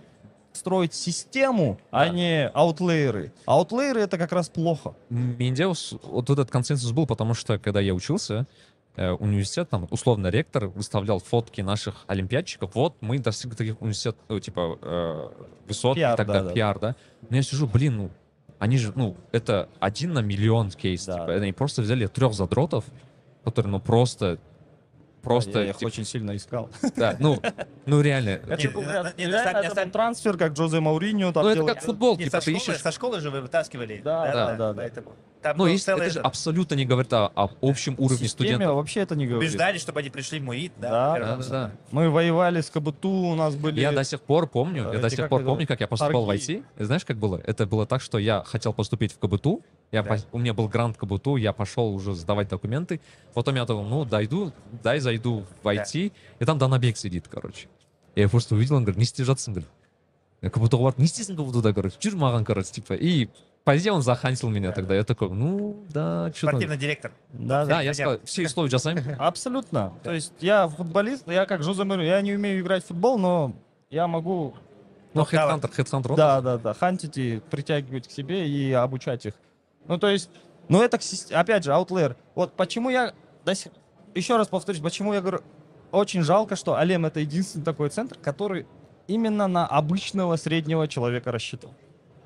строить систему, а Да. не аутлейеры. Аутлейеры это как раз плохо. Менде ус- вот этот консенсус был, потому что когда я учился, э, университет, там, условно, ректор выставлял фотки наших олимпиадчиков, вот, мы достигли таких университет, ну, типа, э, высот Пиар, и так да, далее, да. пиар, да. Но я сижу, блин, ну, они же, ну, это один на миллион кейс, Да. типа, они просто взяли трех задротов, которые, ну, просто, просто, я их типа, очень сильно искал. да, ну, ну, реально, Это, типа, это трансфер, как Джозе Мауриньо. Ну, это как футбол, типа, со, ты школы, ищешь... со школы же вы вытаскивали. Да, да, да, да. Поэтому там Ну, был есть, целый это же этот- абсолютно не говорит о, об общем уровне Системе студентов. вообще это не говорит. убеждали, чтобы они пришли в МУИТ. Да, Да, Да, первым. да, да. Мы воевали с КБТУ, у нас были... Я до сих пор помню, я эти до сих как пор это, помню, как я поступал торги. в IT. И Знаешь, как было? Это было так, что я хотел поступить в КБТУ, я Да. пос- у меня был грант КБТУ, я пошел уже сдавать документы. Потом я думал, ну, дойду, дай зайду в IT, и там Данабек сидит, короче. Я просто увидел, он говорит, не істеп говорит. Я КБТУға барып, не істейсің КБТУда, короче, жүр маған, короче, типа. И по идее он захантил меня тогда. Я такой, ну, да, что Спортивный директор. Да, Да, я понятно. сказал, все условия жасаймын. Абсолютно. То есть я футболист, я как Жозе Мауриньо, я не умею играть в футбол, но я могу, Ну, хедхантер, хедхантер. да, да, да, хантить и притягивать к себе и обучать их. Ну, то есть, ну это, опять же, аутлер. Вот почему я, до сих- еще раз повторюсь, почему я говорю, очень жалко, что Алем это единственный такой центр, который именно на обычного среднего человека рассчитан.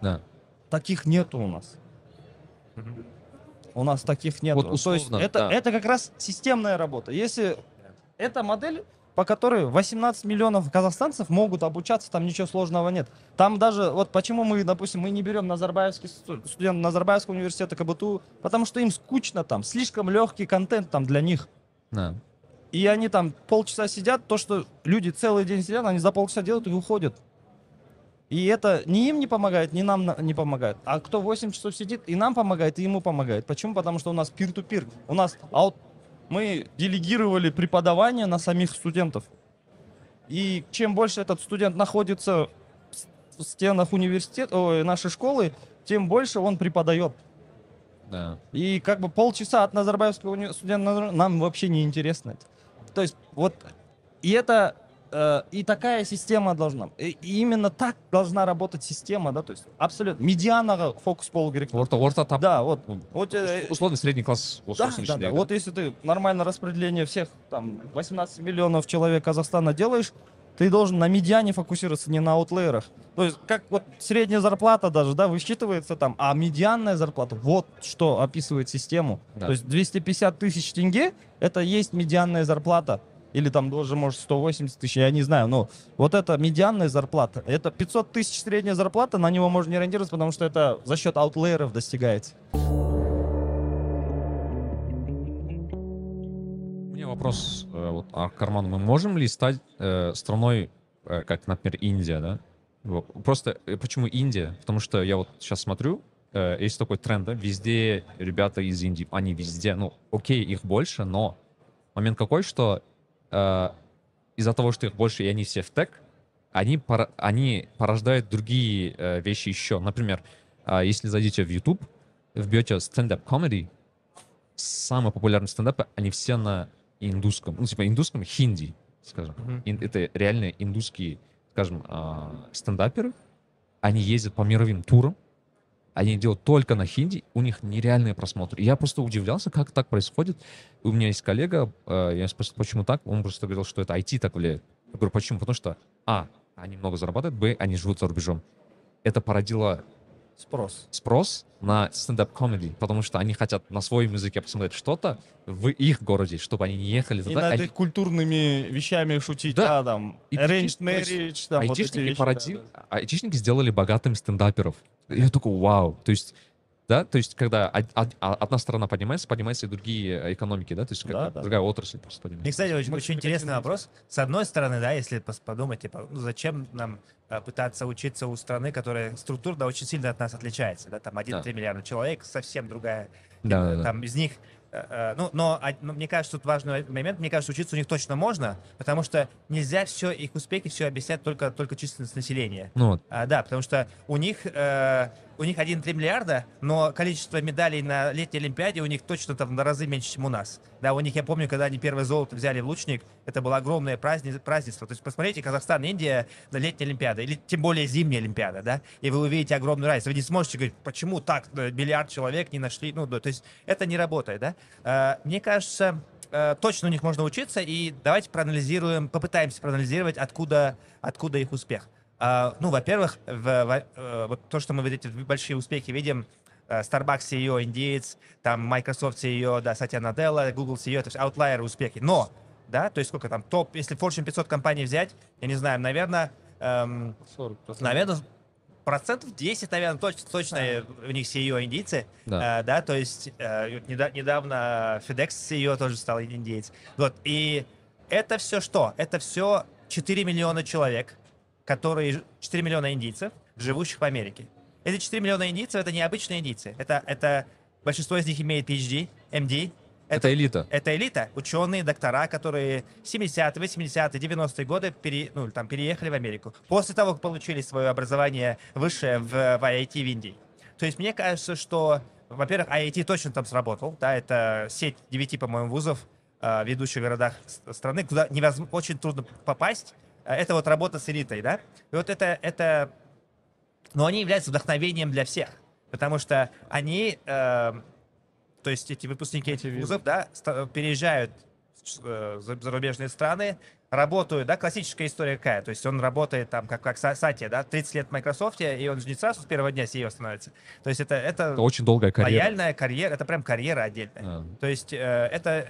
Да. Таких нету у нас. У нас таких нет. Вот То есть условно, это, да. это как раз системная работа. Если эта модель, по которой 18 миллионов казахстанцев могут обучаться, там ничего сложного нет. Там даже, вот почему мы, допустим, мы не берем Назарбаевский сту- студент Назарбаевского университета КБТУ, потому что им скучно там, слишком легкий контент там для них. Да. И они там полчаса сидят, то, что люди целый день сидят, они за полчаса делают и уходят. И это ни им не помогает, ни нам на- не помогает. А кто 8 часов сидит, и нам помогает, и ему помогает. Почему? Потому что у нас пир-ту-пир. У нас аут... мы делегировали преподавание на самих студентов. И чем больше этот студент находится в стенах университета, ой, нашей школы, тем больше он преподает. Да. И как бы полчаса от Назарбаевского уни- студента нам вообще не интересно. То есть вот и это э, и такая система должна. И, и именно так должна работать система, да, то есть абсолютно медианаға фокус болу керек. Орта, орта тап. Да, вот. Вот, э, Условно средний класс да, да, да. человек, Вот если ты нормально распределение всех там 18 миллионов человек Казахстана делаешь, ты должен на медиане фокусироваться, не на аутлеерах. То есть, как вот средняя зарплата даже, да, высчитывается там, а медианная зарплата, вот что описывает систему. Да. То есть 250 тысяч тенге, это есть медианная зарплата. Или там даже, может, 180 тысяч, я не знаю. Но вот это медианная зарплата. Это 500 тысяч средняя зарплата, на него можно не ориентироваться, потому что это за счет аутлееров достигается. У меня вопрос э, вот, а Карман, мы можем ли стать э, страной, э, как, например, Индия, да? Просто э, почему Индия? Потому что я вот сейчас смотрю, э, есть такой тренд, да, везде ребята из Индии, они везде, ну, окей, их больше, но момент какой, что э, из-за того, что их больше, и они все в тег, они, пора- они порождают другие э, вещи еще. Например, э, если зайдете в YouTube, вбьете стендап comedy, самые популярные стендапы, они все на индусском, ну, типа индусском, хинди, скажем. Мгм. Ин- это реальные индусские, скажем, а, стендаперы. Они ездят по мировым турам, они делают только на хинди, у них нереальные просмотры. Я просто удивлялся, как так происходит. У меня есть коллега, э, я спросил, почему так, он просто говорил, что это IT так влияет. Я говорю, почему? Потому что, а, они много зарабатывают, б, они живут за рубежом. Это породило Спрос. спрос на стендап-комеди, потому что они хотят на своем языке посмотреть что-то в их городе, чтобы они не ехали И туда. над Они- их культурными вещами шутить, Да. да, там, И arranged marriage, там, вот эти вещи, породи- да, айтишники сделали богатым стендаперов. И я такой, вау. То есть, да, то есть, когда а- одна сторона поднимается, поднимаются и другие э, экономики, да, то есть, как Да, да. другая отрасль просто И, поднимается. кстати, очень, очень интересный вопрос. С одной стороны, да, если подумать, типа, ну, зачем нам а, пытаться учиться у страны, которая структурно очень сильно от нас отличается, да, там 1-3 миллиарда человек, совсем другая. Да, да, да. Там из них э, э, ну, но, но мне кажется, тут важный момент. Мне кажется, учиться у них точно можно, потому что нельзя все их успехи все объяснять только только численность населения. Ну вот. А, да, потому что у них э, у них 1,3 миллиарда, но количество медалей на летней Олимпиаде у них точно там на разы меньше, чем у нас. Да, у них, я помню, когда они первое золото взяли в лучник, это было огромное праздни- празднество. То есть посмотрите, Казахстан, Индия на летней Олимпиаде, или тем более зимняя Олимпиада, да, и вы увидите огромную разницу. Вы не сможете говорить, почему так, э, миллиард человек не нашли, ну, то есть это не работает, да. Э, мне кажется, э, точно у них можно учиться, и давайте проанализируем, попытаемся проанализировать, откуда, откуда их успех. А, ну, во-первых, в- во- э, вот то, что мы вот эти большие успехи видим, э, Starbucks CEO индеец, там Microsoft CEO, да, Сатья Наделла, Google CEO, это все аутлайеры успехи. Но, да, то есть сколько там, топ, если Fortune 500 компаний взять, я не знаю, наверное, эм, 40%. наверное, процентов 10, наверное, точно, точно у них CEO индийцы, Да. Э, да, то есть э, недавно FedEx CEO тоже стал индейец. Вот, и это все что? Это все 4 миллиона человек, которые, ж- 4 миллиона индийцев, живущих в Америке. Эти 4 миллиона индийцев, это не обычные индийцы. Это, это большинство из них имеет PhD, MD. Это элита. Это элита, ученые, доктора, которые 70-е, 80-е, 90-е годы пере, ну, там, переехали в Америку. После того, как получили свое образование высшее в, в IIT в Индии. То есть мне кажется, что, во-первых, IIT точно там сработал. Да, это сеть 9, по-моему, вузов э, в ведущих городах страны, куда невозможно, очень трудно попасть. Э, Это вот работа с элитой, да? И вот это, это но они являются вдохновением для всех, потому что они, э, то есть эти выпускники этих вузов, да, переезжают в э, за- зарубежные страны, работают, да, классическая история какая, то есть он работает там, как, как Са- Сатья, да, 30 лет в Microsoft, и он же не сразу с первого дня CEO становится, то есть это, это, Это очень долгая карьера. лояльная карьера, это прям карьера отдельная. А. То есть э, это,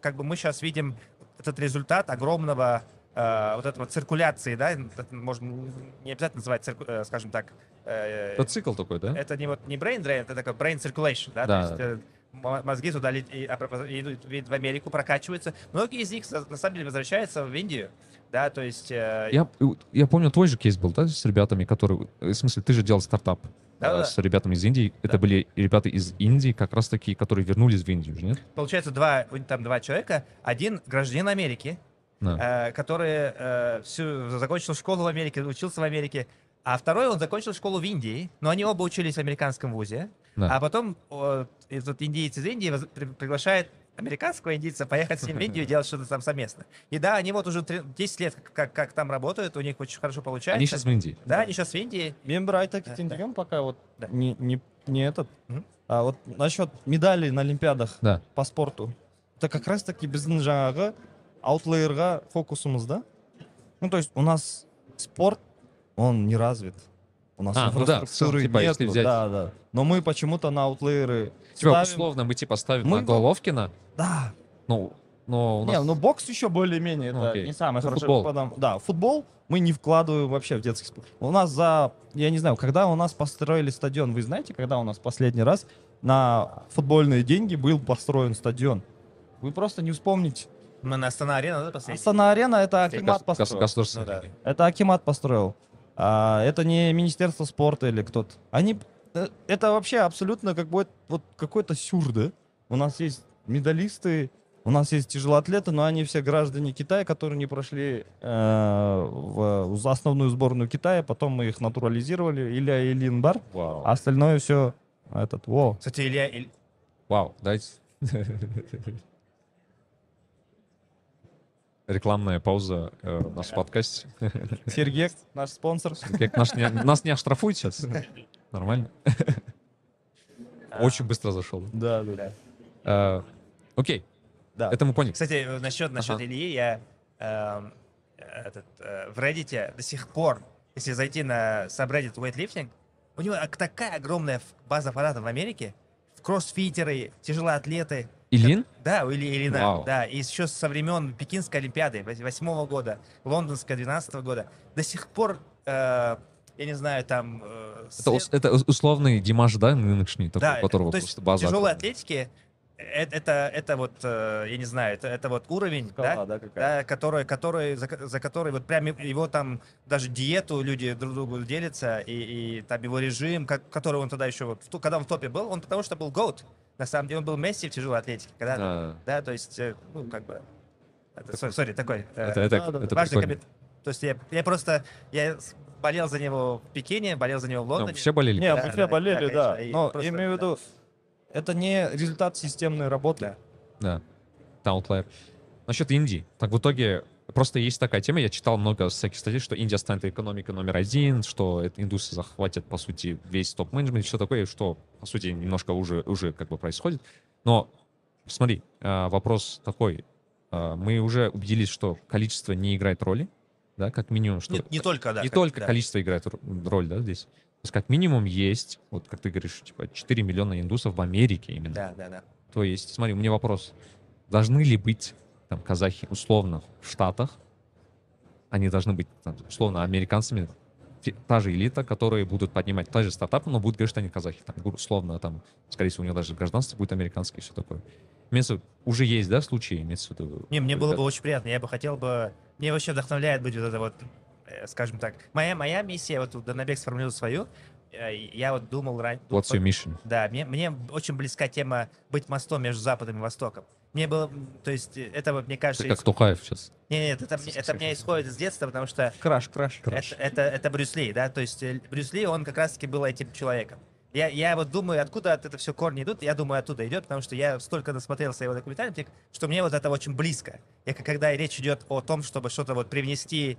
как бы мы сейчас видим этот результат огромного э, вот этого циркуляции, да, это можно не обязательно называть, цирку- э, скажем так, э, Это цикл такой, да? это не вот не brain drain, это такой brain circulation, да, Да. то есть э, мо- мозги туда а, идут в Америку, прокачиваются. Многие из них на самом деле возвращаются в Индию, да, то есть э, Я, я помню, твой же кейс был, да, с ребятами, которые... В смысле, ты же делал стартап Да, э, да. с ребятами из Индии. Это были ребята из Индии, как раз таки, которые вернулись в Индию, нет? получается два, там два человека, один гражданин Америки, Да. э, который э, всю, закончил школу в Америке, учился в Америке, а второй он закончил школу в Индии, но они оба учились в американском вузе, Да. а потом о, этот индиец из Индии воз- при- приглашает американского индийца поехать с ним в Индию и делать что-то там совместно. И да, они вот уже три- 10 лет как, как, как там работают, у них очень хорошо получается. Они сейчас в Индии. Да, они сейчас в Индии. мен бір айта Да, кетейін да. дегенмін пока вот Да. не, не, не этот Мгм. а вот насчет медалей на олимпиадах Да. по спорту это как раз таки біздің жаңағы аутлейерға фокусымыз да ну то есть у нас спорт он не развит у нас А, ну да, инфраструктуры типа, взять- да, да. Но мы почему-то на аутлейеры Типа, ставим- условно, мы типа ставим Мы- на Головкина, Да, ну, но у нас... Не, ну бокс еще более-менее, Ну, это окей. не самое хорошее. футбол. потому- Да, футбол мы не вкладываем вообще в детский спорт. У нас за, я не знаю, когда у нас построили стадион, вы знаете, когда у нас последний раз на футбольные деньги был построен стадион? Вы просто не вспомните. Мы на Астана Арена, да, последний? Астана-арена это гос- Акимат построил. государственный. Ну да. Это Акимат построил. А, это не Министерство спорта или кто-то. Они... э, Это вообще абсолютно как бы вот какой-то сюр, да? У нас есть медалисты, у нас есть тяжелоатлеты, но они все граждане Китая, которые не прошли э, в, в основную сборную Китая, потом мы их натурализировали, Илья Ильинбар, Вау. а остальное все этот, во. Кстати, Илья, Иль- Вау, дайте. Рекламная пауза э, в нашем подкасте. Сергей, наш спонсор. Как наш не- нас не оштрафуют сейчас? Нормально? Очень быстро зашел. Да, да, да. Э, Окей, Да. это мы поняли. Кстати, э, насчет, насчет Ага. Ильи, я эм, этот, э, в Reddit до сих пор, если зайти на subreddit weightlifting, у него такая огромная база фанатов в Америке, кроссфитеры, тяжелоатлеты. Ильин? Да, у Ильи Ильина, Вау. да, и еще со времен Пекинской Олимпиады восьмого года, Лондонской 12 года, до сих пор, э, я не знаю, там... э, Это, след- это ус- условный Димаш, да, нынешний, такой, да, которого то есть база. тяжелой атлетики, э- это, это вот, э, я не знаю, это, это вот уровень, да, Шкала, да, какая? да, который, который, за, за который вот прям его там даже диету люди друг другу делятся, и, и там его режим, как, который он тогда еще вот, когда он в топе был, он потому что был GOAT, на самом деле он был Месси в тяжелой атлетике, когда, Да. да, то есть, э, ну, как бы, это, сори, сори, такой, э, Это, это, да, да, это важный коммент. То есть я, я просто, я болел за него в Пекине, болел за него в Ну, Лондоне. все болели. Не, Да, мы да, все болели, да, да. конечно, Но просто, имею в виду, это не результат системной работы. Да. Да. Outlier. Насчет Индии. Так в итоге просто есть такая тема, я читал много всяких статей, что Индия станет экономикой номер один, что индусы захватят, по сути, весь топ-менеджмент, все такое, что, по сути, немножко уже, уже как бы происходит. Но смотри, а, вопрос такой. А, Мы уже убедились, что количество не играет роли, да, как минимум, что... Не, не только, да. не как- только да. количество играет роль, да, здесь. То есть как минимум есть, вот как ты говоришь, типа 4 миллиона индусов в Америке именно. Да, да, да. То есть, смотри, у меня вопрос. Должны ли быть там казахи условно в Штатах? Они должны быть там, условно американцами. Та же элита, которые будут поднимать та же стартапы, но будут говорить, что они казахи. Там, условно, там, скорее всего, у них даже гражданство будет американское и все такое. Имеется уже есть, да, случаи, имеется в виду? Не, мне было бы очень приятно. Я бы хотел бы... Мне вообще вдохновляет быть вот это вот, э, скажем так. Моя, моя миссия, вот Данабек сформулировал свою. э, Я вот думал раньше... What's your mission? Да, мне, мне очень близка тема быть мостом между Западом и Востоком. Мне было, то есть, э, это вот, мне кажется... Ты как ис- Тухаев сейчас. Не, нет, это, мне- это меня исходит из детства, потому что Краш, краш. это, это, это Брюс Ли, да, то есть э, Брюс Ли, он как раз-таки был этим человеком. Я, я вот думаю, откуда от это все корни идут, я думаю, оттуда идет, потому что я столько насмотрелся его документальных, что мне вот это очень близко. Я, когда речь идет о том, чтобы что-то вот привнести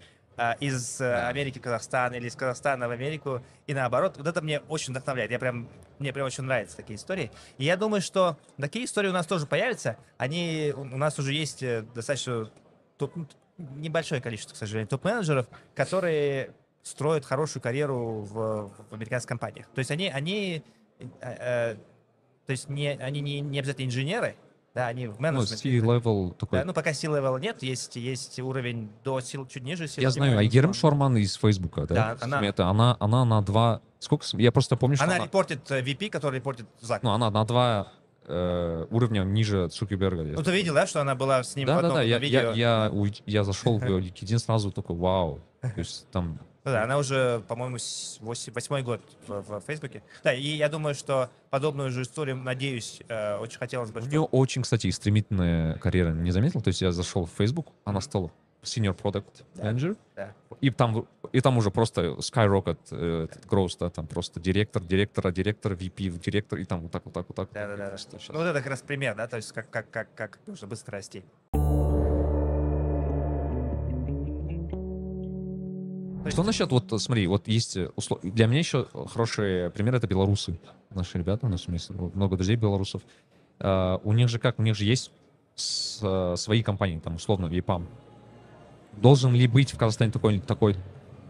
из э, Да. Америки в Казахстан или из Казахстана в Америку и наоборот, вот это мне очень вдохновляет. Я прям, мне прям очень нравятся такие истории. И я думаю, что такие истории у нас тоже появятся. Они, у у нас уже есть э, достаточно топ- ну, небольшое количество, к сожалению, топ-менеджеров, которые строят хорошую карьеру в, в американских компаниях. То есть они, они, э, э, то есть не, они не, не обязательно инженеры, да, они в Ну, менеджменте. C-level такой. Да, ну пока левела нет, есть, есть уровень до сил чуть ниже сил. Я знаю, Айгерим Шорман из Фейсбука, да? Да, она- Это она, она на два... Сколько? Я просто помню, что Она она... репортит э, VP, который репортит Зак. Ну, она на два э, уровня ниже Цукерберга. Ну, ты видел, да, что она была с ним в Да, да, одном да, я, видео? я, я, уй- я зашел в LinkedIn сразу такой, вау. То есть там Ну да, она уже, по-моему, восьмой год в, в Фейсбуке. Да, и я думаю, что подобную же историю, надеюсь, э, очень хотелось бы, у нее очень, кстати, стремительная карьера, не заметил? То есть я зашел в Facebook, она стала senior product manager, да. и там, и там уже просто skyrocket э, этот growth, да, там просто директор, директора, директор, VP, директор, и там вот так, вот так, вот так. Да, да, да. Щас- Ну, вот это как раз пример, да, то есть как, как, как, как нужно быстро расти. Что насчет, вот смотри, вот есть, э, услов- для меня еще хороший пример, это белорусы. Наши ребята, у нас есть много друзей белорусов. А, у них же как, у них же есть с- э, свои компании, там, условно, ИПАМ. Должен ли быть в Казахстане такой, такой,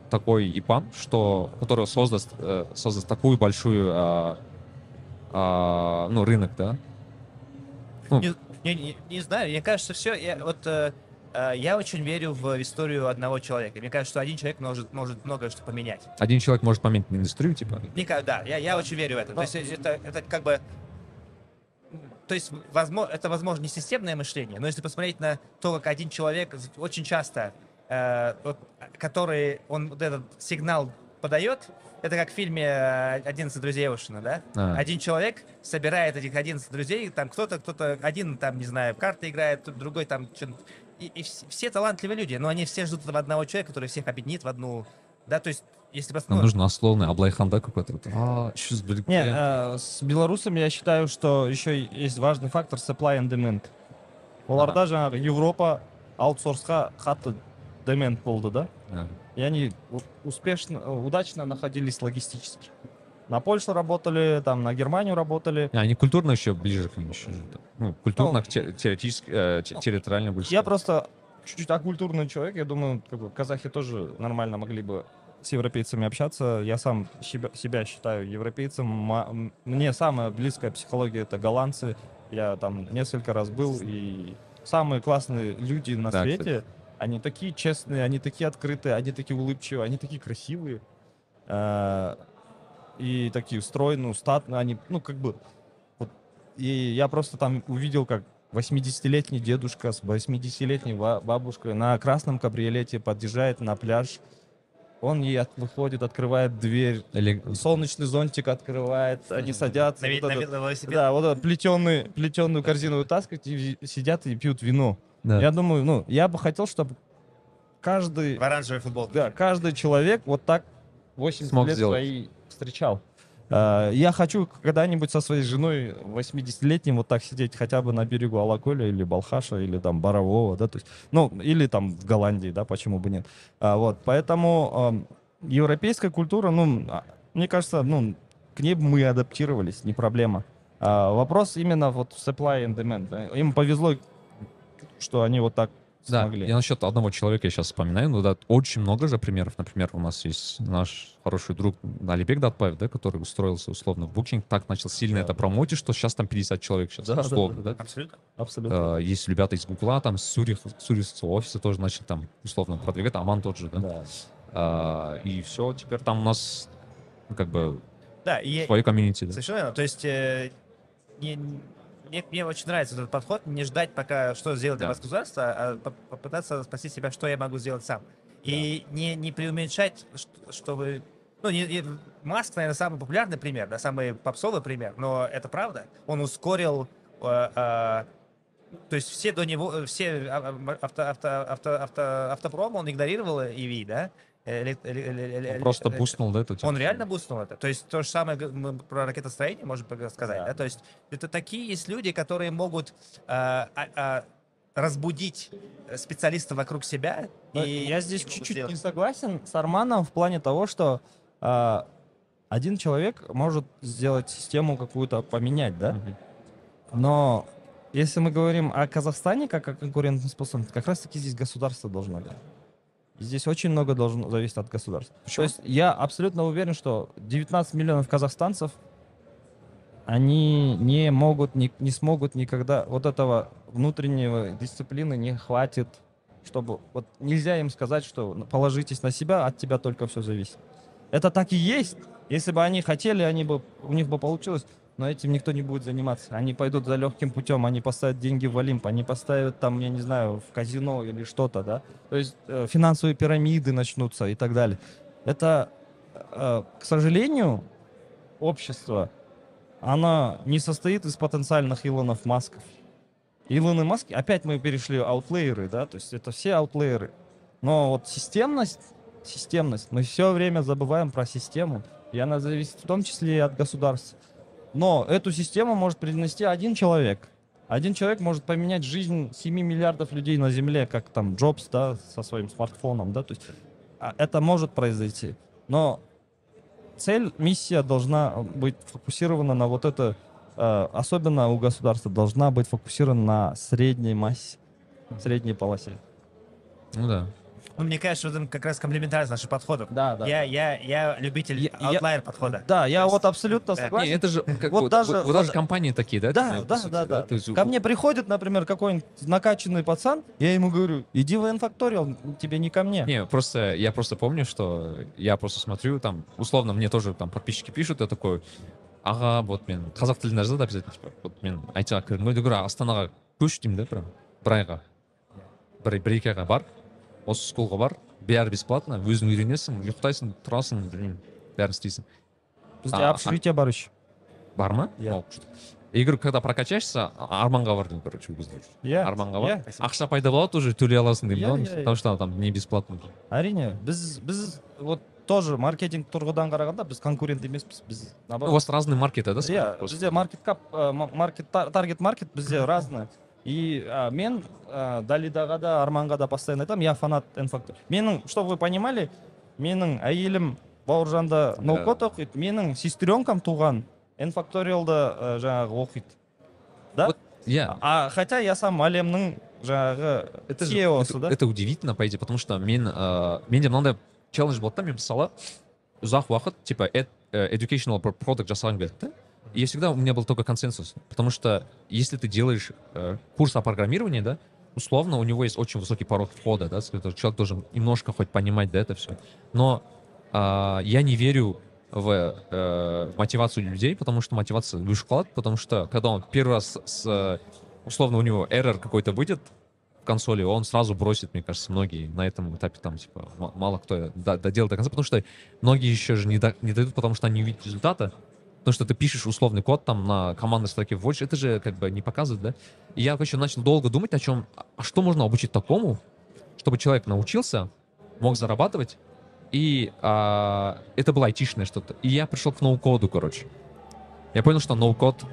такой ИПАМ, что, который создаст, э, создаст такую большую, а, а, ну, рынок, да? Ну, Не, не, не- не знаю, мне кажется, все, я, вот э, э, я очень верю в историю одного человека. Мне кажется, что один человек может, может многое что поменять. один человек может поменять индустрию, типа, Мне кажется, да, я, я очень верю в это. То есть это, это как бы... То есть, возможно, это, возможно, не системное мышление, но если посмотреть на то, как один человек очень часто, э, вот, который, он вот этот сигнал подает, это как в фильме э, «11 друзей Оушена», да? А. Один человек собирает этих 11 друзей, там кто-то, кто-то, один там, не знаю, в карты играет, другой там, чё- и, и вс- все талантливые люди, но они все ждут этого одного человека, который всех объединит в одну, да, то есть, если нам посмотреть... нужно условно Аблайханда какой-то. А, щас, блин, Не, э, э, с белорусами я считаю, что еще есть важный фактор supply and demand. Оларда жаңағы Европа аутсорсқа қатты demand болды да. а. И они успешно, удачно находились логистически. На Польшу работали, там на Германию работали. Не, Они культурно еще ближе к ним еще. Ну, культурно, Ну, те- теоретически, э, те- территориально ближе. Я просто чуть-чуть окультурный человек. Я думаю, как бы, казахи тоже нормально могли бы с европейцами общаться. Я сам себя, себя считаю европейцем. Мне самая близкая психология это голландцы. Я там несколько раз был, и самые классные люди на Да, свете. Они такие честные, они такие открытые, они такие улыбчивые, они такие красивые. И такие стройные, статные. Они, ну, как бы... вот. И я просто там увидел, как 80-летний дедушка с 80-летней ба- бабушкой на красном кабриолете подъезжает на пляж он ей от- выходит, открывает дверь, Или солнечный зонтик открывает, они садятся. Вот этот- велосипед. да, вот эту плетеный, плетеную корзину вытаскивают и сидят и пьют вино. да. Я думаю, ну, я бы хотел, чтобы каждый, В оранжевой футболке. да, каждый человек вот так 80 Смог лет сделать. свои встречал. А, Я хочу когда-нибудь со своей женой 80-летним вот так сидеть хотя бы на берегу Алаколя или Балхаша или там Борового, да, то есть, ну, или там в Голландии, да, почему бы нет. А, вот, поэтому ам, европейская культура, ну, а, мне кажется, ну, к ней мы адаптировались, не проблема. А, вопрос именно вот supply and demand. Им повезло, что они вот так Да, смогли. я насчет одного человека сейчас вспоминаю, ну да, очень много же примеров. Например, у нас есть наш хороший друг Алибек Датбаев, да, который устроился условно в Booking, так начал сильно Да. это промоутить, что сейчас там 50 человек сейчас, Да, да, условно, да. Абсолютно. Абсолютно. Э, Есть ребята из Гугла, там с Сурих, Сурихского офиса тоже начали там условно продвигать, Аман тот же, да. Да. А, И все, теперь там у нас ну, как бы Да, и свое комьюнити, да. Совершенно верно. То есть э, не- мне, мне очень нравится этот подход, не ждать, пока что сделает для Да. вас государство, а по- попытаться спросить себя, что я могу сделать сам. И не, не преуменьшать, что, что вы... Ну, не, не- Маск, наверное, самый популярный пример, да, самый попсовый пример, но это правда. Он ускорил... э, э, то есть все до него, э, все а- а- авто, авто, авто, авто, автопром, он игнорировал EV, да? Он Просто эле- бустнул, да, эту тему. он реально бустнул это. То есть то же самое мы про ракетостроение можем сказать. Да. Да. То есть это такие есть люди, которые могут а, а, а, разбудить специалистов вокруг себя. Но и я здесь чуть-чуть не согласен с Арманом в плане того, что а, один человек может сделать систему какую-то поменять, да? Но если мы говорим о Казахстане как о конкурентоспособности, как раз-таки здесь государство должно играть. Здесь очень много должно зависеть от государства. То есть я абсолютно уверен, что 19 миллионов казахстанцев, они не могут, не, не смогут никогда, вот этого внутреннего дисциплины не хватит, чтобы, вот нельзя им сказать, что положитесь на себя, от тебя только все зависит. Это так и есть. Если бы они хотели, они бы, у них бы получилось, но этим никто не будет заниматься. Они пойдут за легким путем, они поставят деньги в Олимп, они поставят там, я не знаю, в казино или что-то, да. То есть э, финансовые пирамиды начнутся и так далее. Это, э, к сожалению, общество, оно не состоит из потенциальных Илонов Масков. Илоны Маски, опять мы перешли аутлееры, да, то есть это все аутлееры. Но вот системность, системность, мы все время забываем про систему, и она зависит в том числе и от государства. Но эту систему может принести один человек. Один человек может поменять жизнь 7 миллиардов людей на Земле, как там Джобс, да, со своим смартфоном, да, то есть а, это может произойти. Но цель, миссия должна быть фокусирована на вот это, э, особенно у государства, должна быть фокусирована на средней массе, средней полосе. Ну да. Ну, мне кажется, в этом как раз комплементарность наших подходов. Да, да. Я, я, я любитель Я- я- аутлайер подхода. Да, я вот абсолютно Да. согласен. Не, это же как Вот вот, даже- вот- вот даже вот- компании такие, да? Да, по да, сути, да, да. То есть Ко у- мне приходит, например, какой-нибудь накачанный пацан, я ему говорю, иди в инфакториал, тебе не ко мне. Не, просто я просто помню, что я просто смотрю, там, условно, мне тоже там подписчики пишут, я такой, аға вот мен қазақ тілінде жазады обязательно типа вот мен айтсаға кірдім ғой гөрі астанаға көш деймін да прям бір айға бір бір екі айға бар осы school ға бар. Бәрі бесплатно. Өзің үйренесің ұйықтайсың тұрасың білмеймін. Бәрін істейсің. Бізде общежитие бар еще. бар ма? Иә. Я говорю когда прокачаешься арманға бар деймін короче кезде Иә, арманға бар. Иә. ақша пайда болады уже төлей аласың деймін Иә, да иә, иә. потому что там не бесплатно. Әрине біз біз вот тоже маркетинг тұрғыдан қарағанда біз конкурент емеспіз. Біз у наоборот вас разные маркеты да иә бізде маркет кап маркет таргет маркет бізде разный и а, мен а, далидаға да арманға да постоянно айтамын я фанат энфактор менің чтобы вы понимали менің әйелім бауыржанда ноукот оқиды менің сестренкам туған энфакториалда жаңағы оқиды. Да? Иә а хотя я сам әлемнің жаңағы это это, да? это удивительно по идее потому что мен ә, менде мынандай челлендж болды да мен мысалы ұзақ уақыт типа эд- э, educational pro- product жасағым келді да и всегда у меня был только консенсус потому что если ты делаешь э, курс о программировании да условно у него есть очень высокий порог входа да человек должен немножко хоть понимать да это все но а, я не верю в э, мотивацию людей, потому что мотивация выше вклад, потому что когда он первый раз с, э, условно у него error какой-то будет, консоли, он сразу бросит, мне кажется, многие. На этом этапе там, типа, мало кто до- доделает до конца, потому что многие еще же не, до- не дойдут, потому что они не видят результата, потому что ты пишешь условный код там на командной строке в Watch, это же как бы не показывает, да? И я, короче, начал долго думать о чем, а что можно обучить такому, чтобы человек научился, мог зарабатывать, и а, это было айтишное что-то. И я пришел к ноу-коду, короче. Я понял, что ноу-код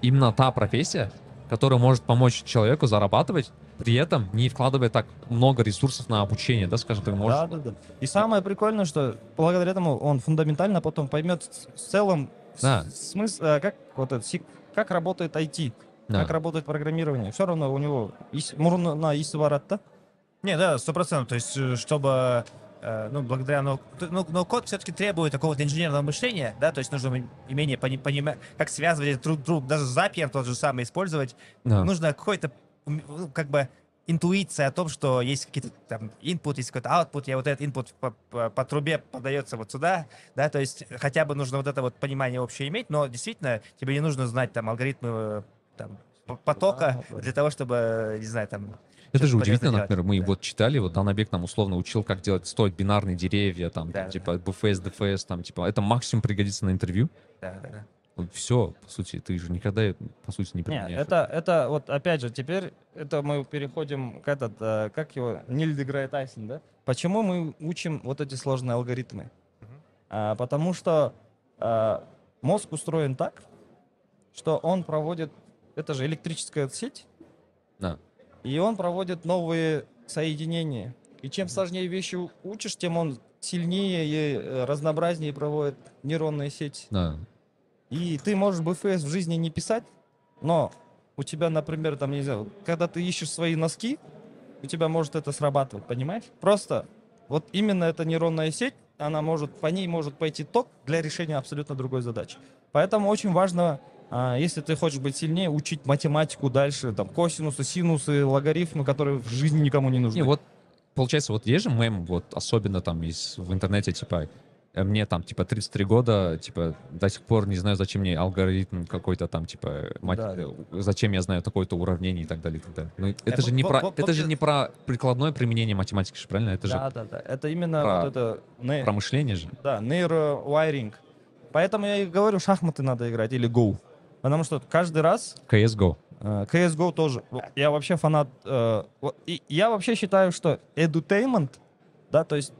именно та профессия, которая может помочь человеку зарабатывать, при этом не вкладывая так много ресурсов на обучение, да, скажем, ты можешь... Да, да, да. И самое прикольное, что благодаря этому он фундаментально потом поймет в целом Да. смысл, э, как вот это, си- как работает IT, Да. как работает программирование. Все равно у него мурнуна иси барат да? Не, да, сто процентов. То есть, э, чтобы, э, ну, благодаря, ну, т- ну, но код все-таки требует какого-то инженерного мышления, да, то есть нужно имение пони- понимать, как связывать друг друг, даже Zapier тот же самый использовать. Да. Нужно какой-то, ну, как бы, интуиция о том, что есть какие-то там input, есть какой-то output, я вот этот input по, по- по трубе подается вот сюда, да, то есть хотя бы нужно вот это вот понимание общее иметь, но действительно тебе не нужно знать там алгоритмы э, там, потока Да, да. для того, чтобы, не знаю, там... Это же удивительно, полезное например, мы делать. вот читали, вот Данабек нам условно учил, как делать, строить бинарные деревья, там, Да, там, типа, BFS, DFS, там, типа, это максимум пригодится на интервью. Да, да, да. Все, по сути, ты же никогда, по сути, не применяешь. это, это вот опять же, теперь это мы переходим к этот, э, как его, Ниль Дегрей Тайсон, да? Почему мы учим вот эти сложные алгоритмы? А, потому что а, мозг устроен так, что он проводит, это же электрическая сеть, Да. и он проводит новые соединения. И чем сложнее вещи учишь, тем он сильнее и э, разнообразнее проводит нейронные сети. Да. И ты можешь BFS в жизни не писать, но у тебя, например, там, не знаю, когда ты ищешь свои носки, у тебя может это срабатывать, понимаешь? Просто вот именно эта нейронная сеть, она может, по ней может пойти ток для решения абсолютно другой задачи. Поэтому очень важно, а, если ты хочешь быть сильнее, учить математику дальше, там, косинусы, синусы, логарифмы, которые в жизни никому не нужны. Не, вот, получается, вот есть же мем, вот, особенно там есть в интернете, типа, мне там, типа, 33 года, типа, до сих пор не знаю, зачем мне алгоритм какой-то там, типа, мать- Да. э, зачем я знаю такое-то уравнение и так далее, и так далее. Ну, это Э, же не про, это же не про прикладное применение математики, правильно? Это же да, да, да. Это именно про- вот это... не- про мышление же. Да, нейровайринг. Поэтому я и говорю, шахматы надо играть или Go. Потому что каждый раз CSGO. э, CSGO тоже. Я вообще фанат. э, я вообще считаю, что edutainment, да, то есть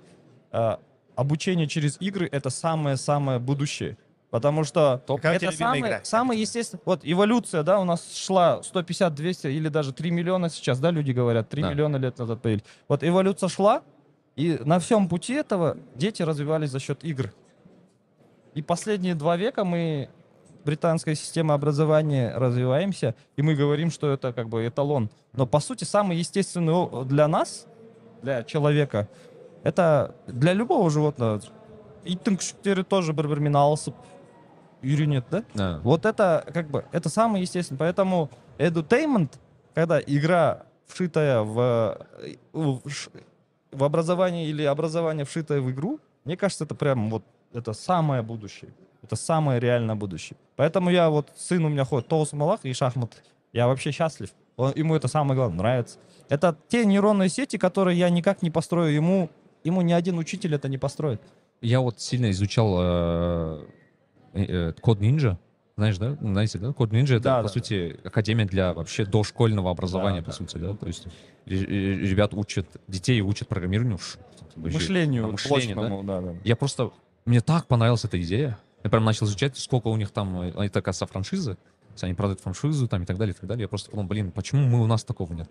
э, обучение через игры это самое-самое будущее. Потому что у это самое, самое естественное. Вот эволюция, да, у нас шла 150, 200 или даже 3 миллиона сейчас, да, люди говорят, 3 Да. миллиона лет назад появились. Вот эволюция шла, и на всем пути этого дети развивались за счет игр. И последние два века мы, британская система образования, развиваемся, и мы говорим, что это как бы эталон. Но по сути самый естественный для нас, для человека, это для любого животного. Иттің күшіктері тоже бір-бірімен алысып үйренеді, да? Да. Вот это как бы это самое естественное. Поэтому edutainment, когда игра вшитая в, э, в, ш- в образование или образование вшитое в игру, мне кажется, это прям вот это самое будущее. Это самое реальное будущее. Поэтому я вот, сын у меня ходит Тоус Малах и шахмат. Я вообще счастлив. Он- ему это самое главное, нравится. Это те нейронные сети, которые я никак не построю. Ему, ему ни один учитель это не построит. Я вот сильно изучал э, э, код Ninja. Знаешь, да? Ну, Знаете, да? Код Ninja это, Да, по да, сути, академия для вообще дошкольного образования, Да, по да. сути, да? То есть ре- ре- ребят учат, детей учат программированию. Мышлению, мышлению, да? точному, да, да. Я просто... Мне так понравилась эта идея. Я прям начал изучать, сколько у них там... э, Это, кажется, франшизы. То есть Они продают франшизу там и так далее, и так далее. Я просто подумал, блин, почему мы, у нас такого нет?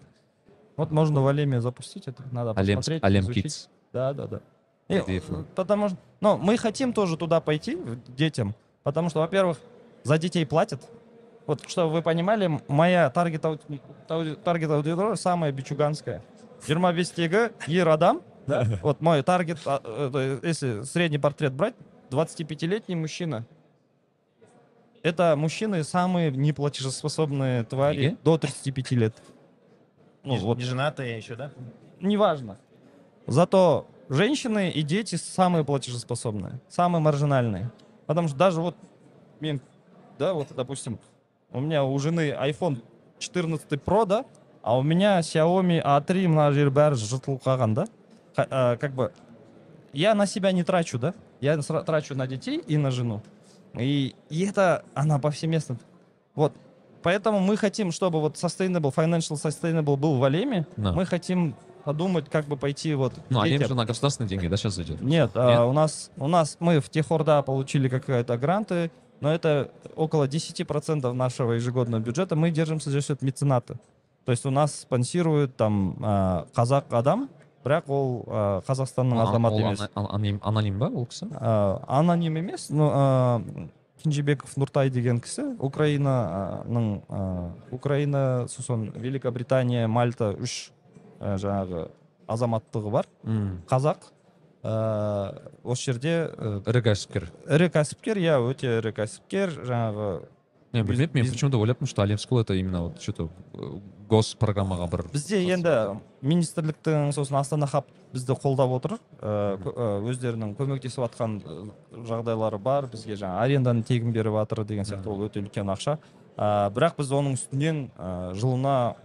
Вот можно в Алеме запустить это, надо Алем, посмотреть, Алем изучить. Kids. Да, да, да. И, э, потому что, ну, мы хотим тоже туда пойти, детям, потому что, во-первых, за детей платят. Вот, чтобы вы понимали, моя таргет, таргет аудитория самая бичуганская. 25 тегі ер адам, да, вот мой таргет, а, если средний портрет брать, 25-летний мужчина. Это мужчины самые неплатежеспособные твари Неге? до 35 лет. Ну, Не, вот не женатые еще, да? неважно. Зато женщины и дети самые платежеспособные, самые маржинальные. Потому что даже вот, да, вот, допустим, у меня у жены iPhone 14 Pro, да, а у меня Xiaomi A3 мына жер бәрі жыртылып қалған да э, как бы я на себя не трачу да? Я трачу на детей и на жену. И, и это она повсеместно. Вот. Поэтому мы хотим чтобы вот sustainable financial sustainable был в Алеме Да. мы хотим подумать как бы пойти вот Ну, Алем детям. же на государственные деньги, да, сейчас зайдет? Нет, а, у нас у нас мы в Техорда получили какие-то гранты, но это около 10% нашего ежегодного бюджета. Мы держимся за счет мецената. То есть у нас спонсирует там а, казак адам, бірақ ол а, қазақстанның А- азаматы ол емес ана- ана- аноним аноним ба ол кісі А, аноним емес но а, кенжебеков нұртай деген кісі украинаның а, украина сосын великобритания мальта үш а, жаңағы азаматтығы бар. М, қазақ. Ә, осы жерде ә, ірі кәсіпкер. ірі кәсіпкер иә өте ірі кәсіпкер. Жаңағы мен білмеппін мен почему то ойлаппын что скул это именно вот что то госпрограммаға бір бізде енді министрліктің сосын астана хаб бізді қолдап отыр. Ә, ә, өздерінің көмектесіп жатқан ә, жағдайлары бар. Бізге жаңа аренданы тегін беріп жатыр деген сияқты ол өте үлкен ақша. Ә, бірақ біз оның үстінен ә, жылына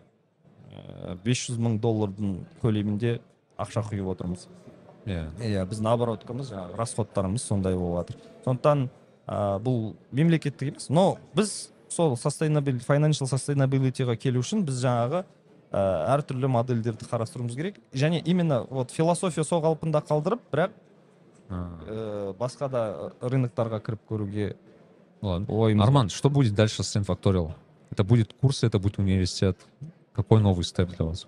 ә, 500 мың доллардың көлемінде ақша құйып отырмыз. Иә. Иә біздің обороткамыз жаңағы расходтарымыз сондай болып жатыр сондықтан ә, бұл мемлекеттік емес но біз сол sustainable financial sustainabilityға келу үшін біз жаңағы ә, әртүрлі модельдерді қарастыруымыз керек. Және именно вот философия сол қалпында қалдырып бірақ ә, басқа да рыноктарға кіріп көруге ладно. ойымыз Арман что будет дальше с nFactorial это будет курсы это будет университет? Какой новый step для вас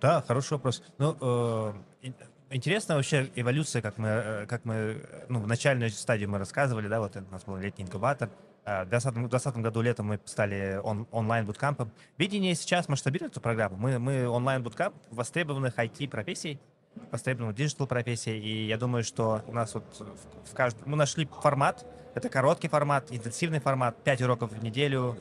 Да, хороший вопрос. Ну, э, ин- интересная вообще эволюция, как мы, э, как мы, э, ну, в начальной стадии мы рассказывали, да, вот у нас был летний инкубатор. А В 2020 году летом мы стали он, онлайн- bootcamp ом. Видение сейчас масштабирует эту программу. Мы, мы онлайн- bootcamp востребованных IT-профессий, востребованных digital -профессий. И я думаю, что у нас вот в, в каждом... Мы нашли формат. Это короткий формат, интенсивный формат, 5 уроков в неделю,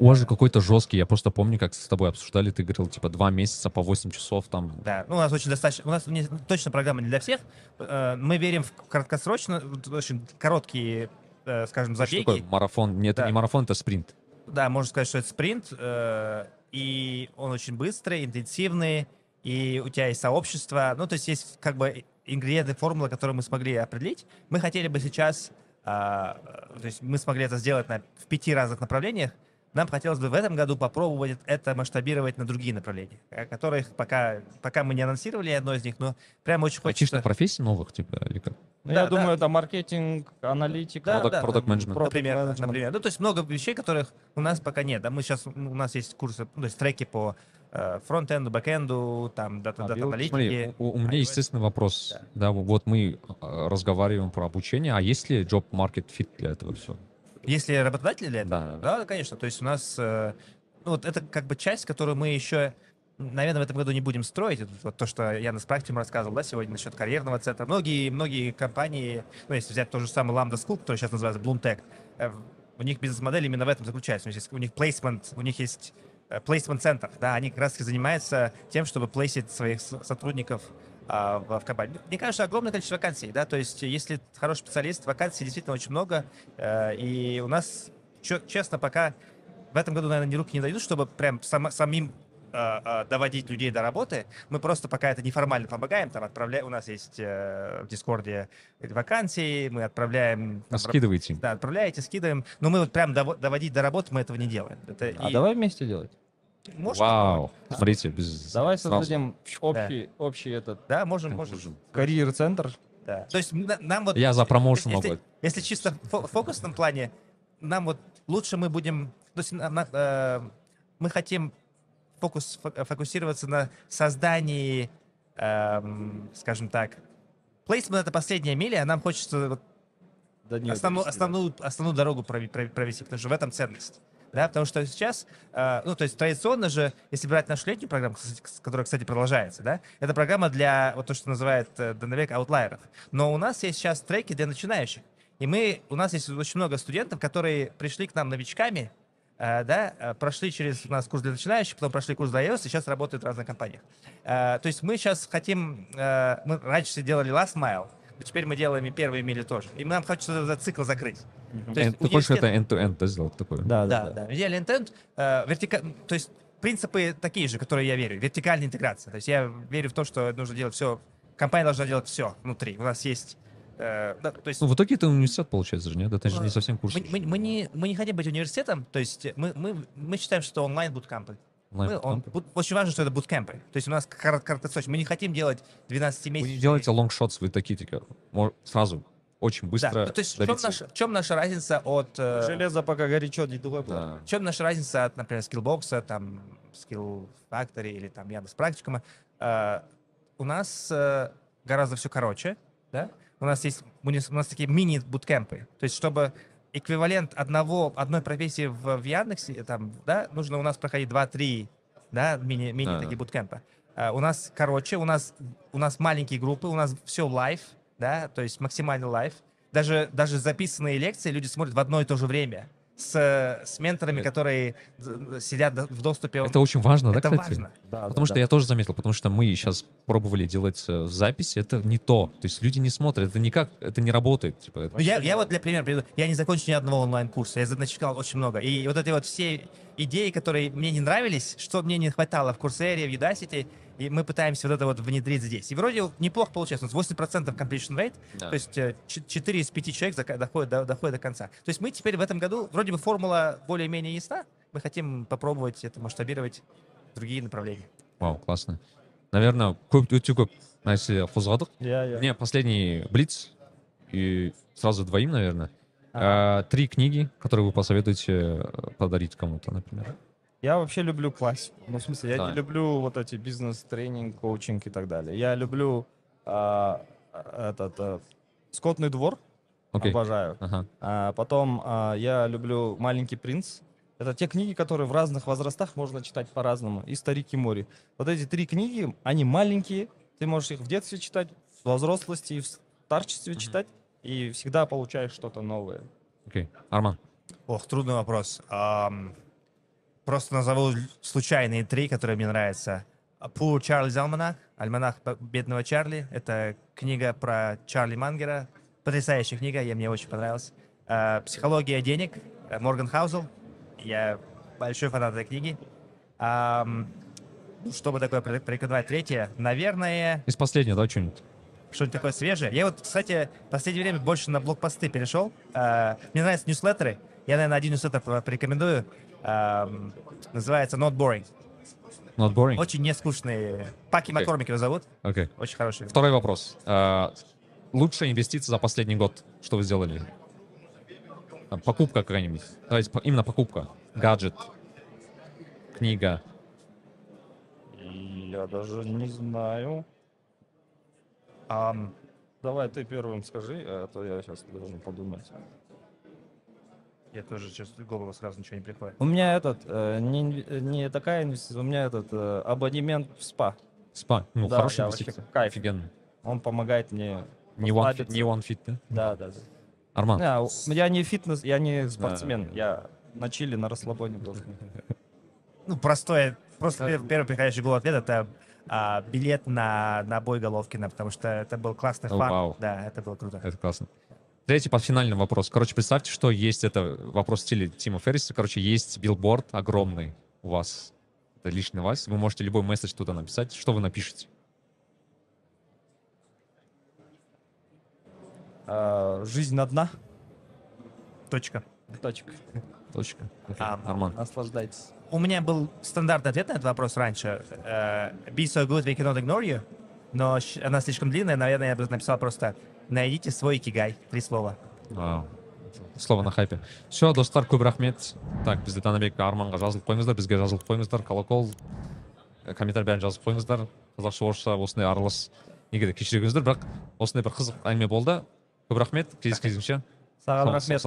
у вас же какой-то жесткий я просто помню как с тобой обсуждали ты говорил типа два месяца по 8 часов там Да, ну, у нас очень достаточно, у нас не- точно программа не для всех. Э, Мы верим в краткосрочно, в очень короткие, э, скажем, Что такое забеги. марафон нет это Да. не марафон это спринт Да, можно сказать, что это спринт, э, и он очень быстрый, интенсивный, и у тебя есть сообщество. Ну, то есть есть как бы ингредиенты, формулы, которые мы смогли определить. Мы хотели бы сейчас, а, то есть мы смогли это сделать на, в пяти разных направлениях. Нам хотелось бы в этом году попробовать это масштабировать на другие направления, о которых пока, пока мы не анонсировали одно из них, но прямо очень хочется... профессий новых типа или как Ну, Да, я да. думаю это маркетинг аналитика Да, Product- да, там, management. Например, management. например. Ну, то есть много вещей, которых у нас пока нет. Да, мы сейчас, у нас есть курсы, ну, то есть треки по э, фронтенду, бэкенду, там, дата, А, дата Смотри, у, у меня iOS. естественный вопрос. Да. вот мы э, разговариваем про обучение, а есть ли job market fit для этого все? Если работодатели для этого? Да, да. Да, конечно. То есть у нас, э, ну, вот это как бы часть, которую мы еще, наверное, в этом году не будем строить. Вот то, что я с практикум рассказывал, да, сегодня насчет карьерного центра. Многие, многие компании, ну, если взять тот же самый Lambda School, который сейчас называется Bloomtech, э, у них бизнес-модель именно в этом заключается. У них есть, у них placement, у них есть плейсмент центр, да, они как раз таки занимаются тем, чтобы плейсить своих сотрудников а, в, в компании. Мне кажется, огромное количество вакансий, да, то есть если хороший специалист, вакансий действительно очень много, э, и у нас, честно, пока в этом году, наверное, ни руки не дойдут, чтобы прям само- самим э, э, доводить людей до работы. Мы просто пока это неформально помогаем, там отправляем, у нас есть э, в Дискорде вакансии, мы отправляем... там, Скидывайте. Да, отправляете, скидываем, но мы вот прям дово- доводить до работы мы этого не делаем. Это а и- давай вместе делать можно Вау. Смотрите, без... давай создадим общий общий этот Да, можем, можем. карьер центр Да. То есть на- нам вот... Я за промоушен если, могу. если чисто в фо- фокусном плане, нам вот лучше мы будем... То есть на- на- э, мы хотим фокус, фо- фокусироваться на создании, эм, скажем так, плейсмент это последняя миля, а нам хочется вот Да нет, основную, довести, основную, основную дорогу провести, потому что в этом ценность. Да, потому что сейчас, э, ну, то есть традиционно же, если брать нашу летнюю программу, кстати, которая, кстати, продолжается, да, это программа для вот то, что называют э, аутлайеров. Но у нас есть сейчас треки для начинающих. И мы, у нас есть очень много студентов, которые пришли к нам новичками, э, да, э, прошли через у нас курс для начинающих, потом прошли курс для iOS, и сейчас работают в разных компаниях. Э, то есть мы сейчас хотим, э, мы раньше делали last mile, теперь мы делаем и первые мили тоже. И нам хочется этот цикл закрыть. Э, Ты хочешь это end-to-end да, сделать такое? да да, да, да. Идеальный интент, э, то есть принципы такие же, которые я верю. Вертикальная интеграция. То есть я верю в то, что нужно делать все, компания должна делать все внутри. У нас есть... э, да, то есть Ну, в итоге это университет получается же, нет? Это же не совсем курс. мы, мы- мы не, мы не хотим быть университетом, то есть мы, мы, мы считаем, что онлайн буткампы. Мы- он- очень важно, что это буткемпы. То есть у нас корот- короткосрочно. Мы не хотим делать 12 Вы месяцев. не делаете long shots, вы такие, типа, сразу, очень быстро Да, ну, то есть в чем, наша, в чем наша разница от... э, Железо пока горячо, не другой Да. В чем наша разница от, например, Skillbox а, там, Skill Factory или там Яндекс Практикума? Э, у нас э, гораздо все короче, да? У нас есть у нас, у нас такие мини- bootcamp ы. То есть, чтобы эквивалент одного, одной профессии в, в Яндексе, там, да, нужно у нас проходить 2-3, да, мини, мини Да. такие bootcamp ы. Э, у нас короче, у нас, у нас маленькие группы, у нас все live, да, то есть максимальный live. Даже, даже записанные лекции люди смотрят в одно и то же время с, с менторами, Это- которые сидят в доступе. Это очень важно, да, Это кстати? важно. Да, Потому что я тоже заметил, потому что мы сейчас пробовали делать э, записи, это не то. То есть люди не смотрят, это никак, это не работает. Типа, это- Ну, я, я вот для примера приведу. Я не закончил ни одного онлайн-курса. Я начитал очень много. И вот эти вот все идеи, которые мне не нравились, что мне не хватало в Курсере, в Udacity, и мы пытаемся вот это вот внедрить здесь. И вроде неплохо получается. У нас 80% completion rate, Да. то есть э, ч- 4 из 5 человек доходят до, доходят до конца. То есть мы теперь в этом году, вроде бы формула более-менее ясна, мы хотим попробовать это масштабировать в другие направления. Вау, классно. Наверное, көп өте көп нәрсе қозғадық. Мне последний блиц, и сразу двоим, наверное. А, три книги, которые вы посоветуете э, подарить кому-то, например. Я вообще люблю классику. Ну, в смысле, я Да. не люблю вот эти бизнес-тренинг, коучинг и так далее. Я люблю а, этот а, «Скотный двор», Окей. обожаю. Ага. А потом а, я люблю «Маленький принц». Это те книги, которые в разных возрастах можно читать по-разному. И «Старик и море». Вот эти три книги, они маленькие. Ты можешь их в детстве читать, во взрослости и в старчестве читать. И всегда получаешь что-то новое. Окей. Арман. Ох, трудный вопрос. Ам, просто назову случайные три, которые мне нравятся. Poor Charlie's Almanac, альманах бедного Чарли. Это книга про Чарли Мангера. Потрясающая книга, я мне очень понравилась. А, Психология денег, Морган Хаузел. Я большой фанат этой книги. Ну, что бы такое порек- порекомендовать? Третье, наверное, Из последнего, да, что-нибудь? что-нибудь такое свежее. Я вот, кстати, в последнее время больше на блокпосты перешел. А, Мне нравятся ньюслеттеры. Я, наверное, один ньюслеттер по- порекомендую. Ам, Называется Not Boring. Not boring? Очень нескучные. Паки Окей. Маккормик его зовут. Окей. Очень хороший. Второй вопрос. А, лучшая инвестиция за последний год, что вы сделали? Покупка какая-нибудь. Давайте, по- именно покупка. Гаджет, книга. Я даже не знаю. Ам, Давай ты первым скажи, а то я сейчас должен подумать. Я тоже в голову сразу ничего не приходит. У меня этот, э, не, не такая инвестиция, у меня этот э, абонемент в спа. Спа. Ну, Да, я вообще инвестиция. кайф. Офигенно. Он помогает мне Не one, fit, не one fit, да? Да, да, да. Арман. У- я не фитнес, я не спортсмен, я на чили, на расслабоне должен. Ну, простое, просто пер- первый приходящий голову ответ это а, билет на, на бой Головкина, потому что это был классный О, фан. вау. Да, это было круто. Это классно. Третий под финальный вопрос. Короче, представьте, что есть это вопрос в стиле Тима Ферриса. Короче, есть билборд огромный у вас. Это лично вас. Вы можете любой месседж туда написать. Что вы напишете? А, жизнь одна. Точка. Точка. Точка. Окей. А, Арман. Наслаждайтесь. У меня был стандартный ответ на этот вопрос раньше. Э, Be so good we cannot ignore you. Но она слишком длинная, наверное, я бы написал просто «Найдите свой икигай». Три слова. Вау. Слово на хайпе. Все, достар, көп рахмет. Так, бізде танабек арманға жазылып қойыңыздар, бізге жазылып қойыңыздар, колокол, э, комментарий бәрін жазып қойыңыздар. қазақша орысша осындай аралас неге де кешіріңіздер, бірақ осындай бір қызық әңгіме болды. Көп рахмет, кездескенше. Саған рахмет.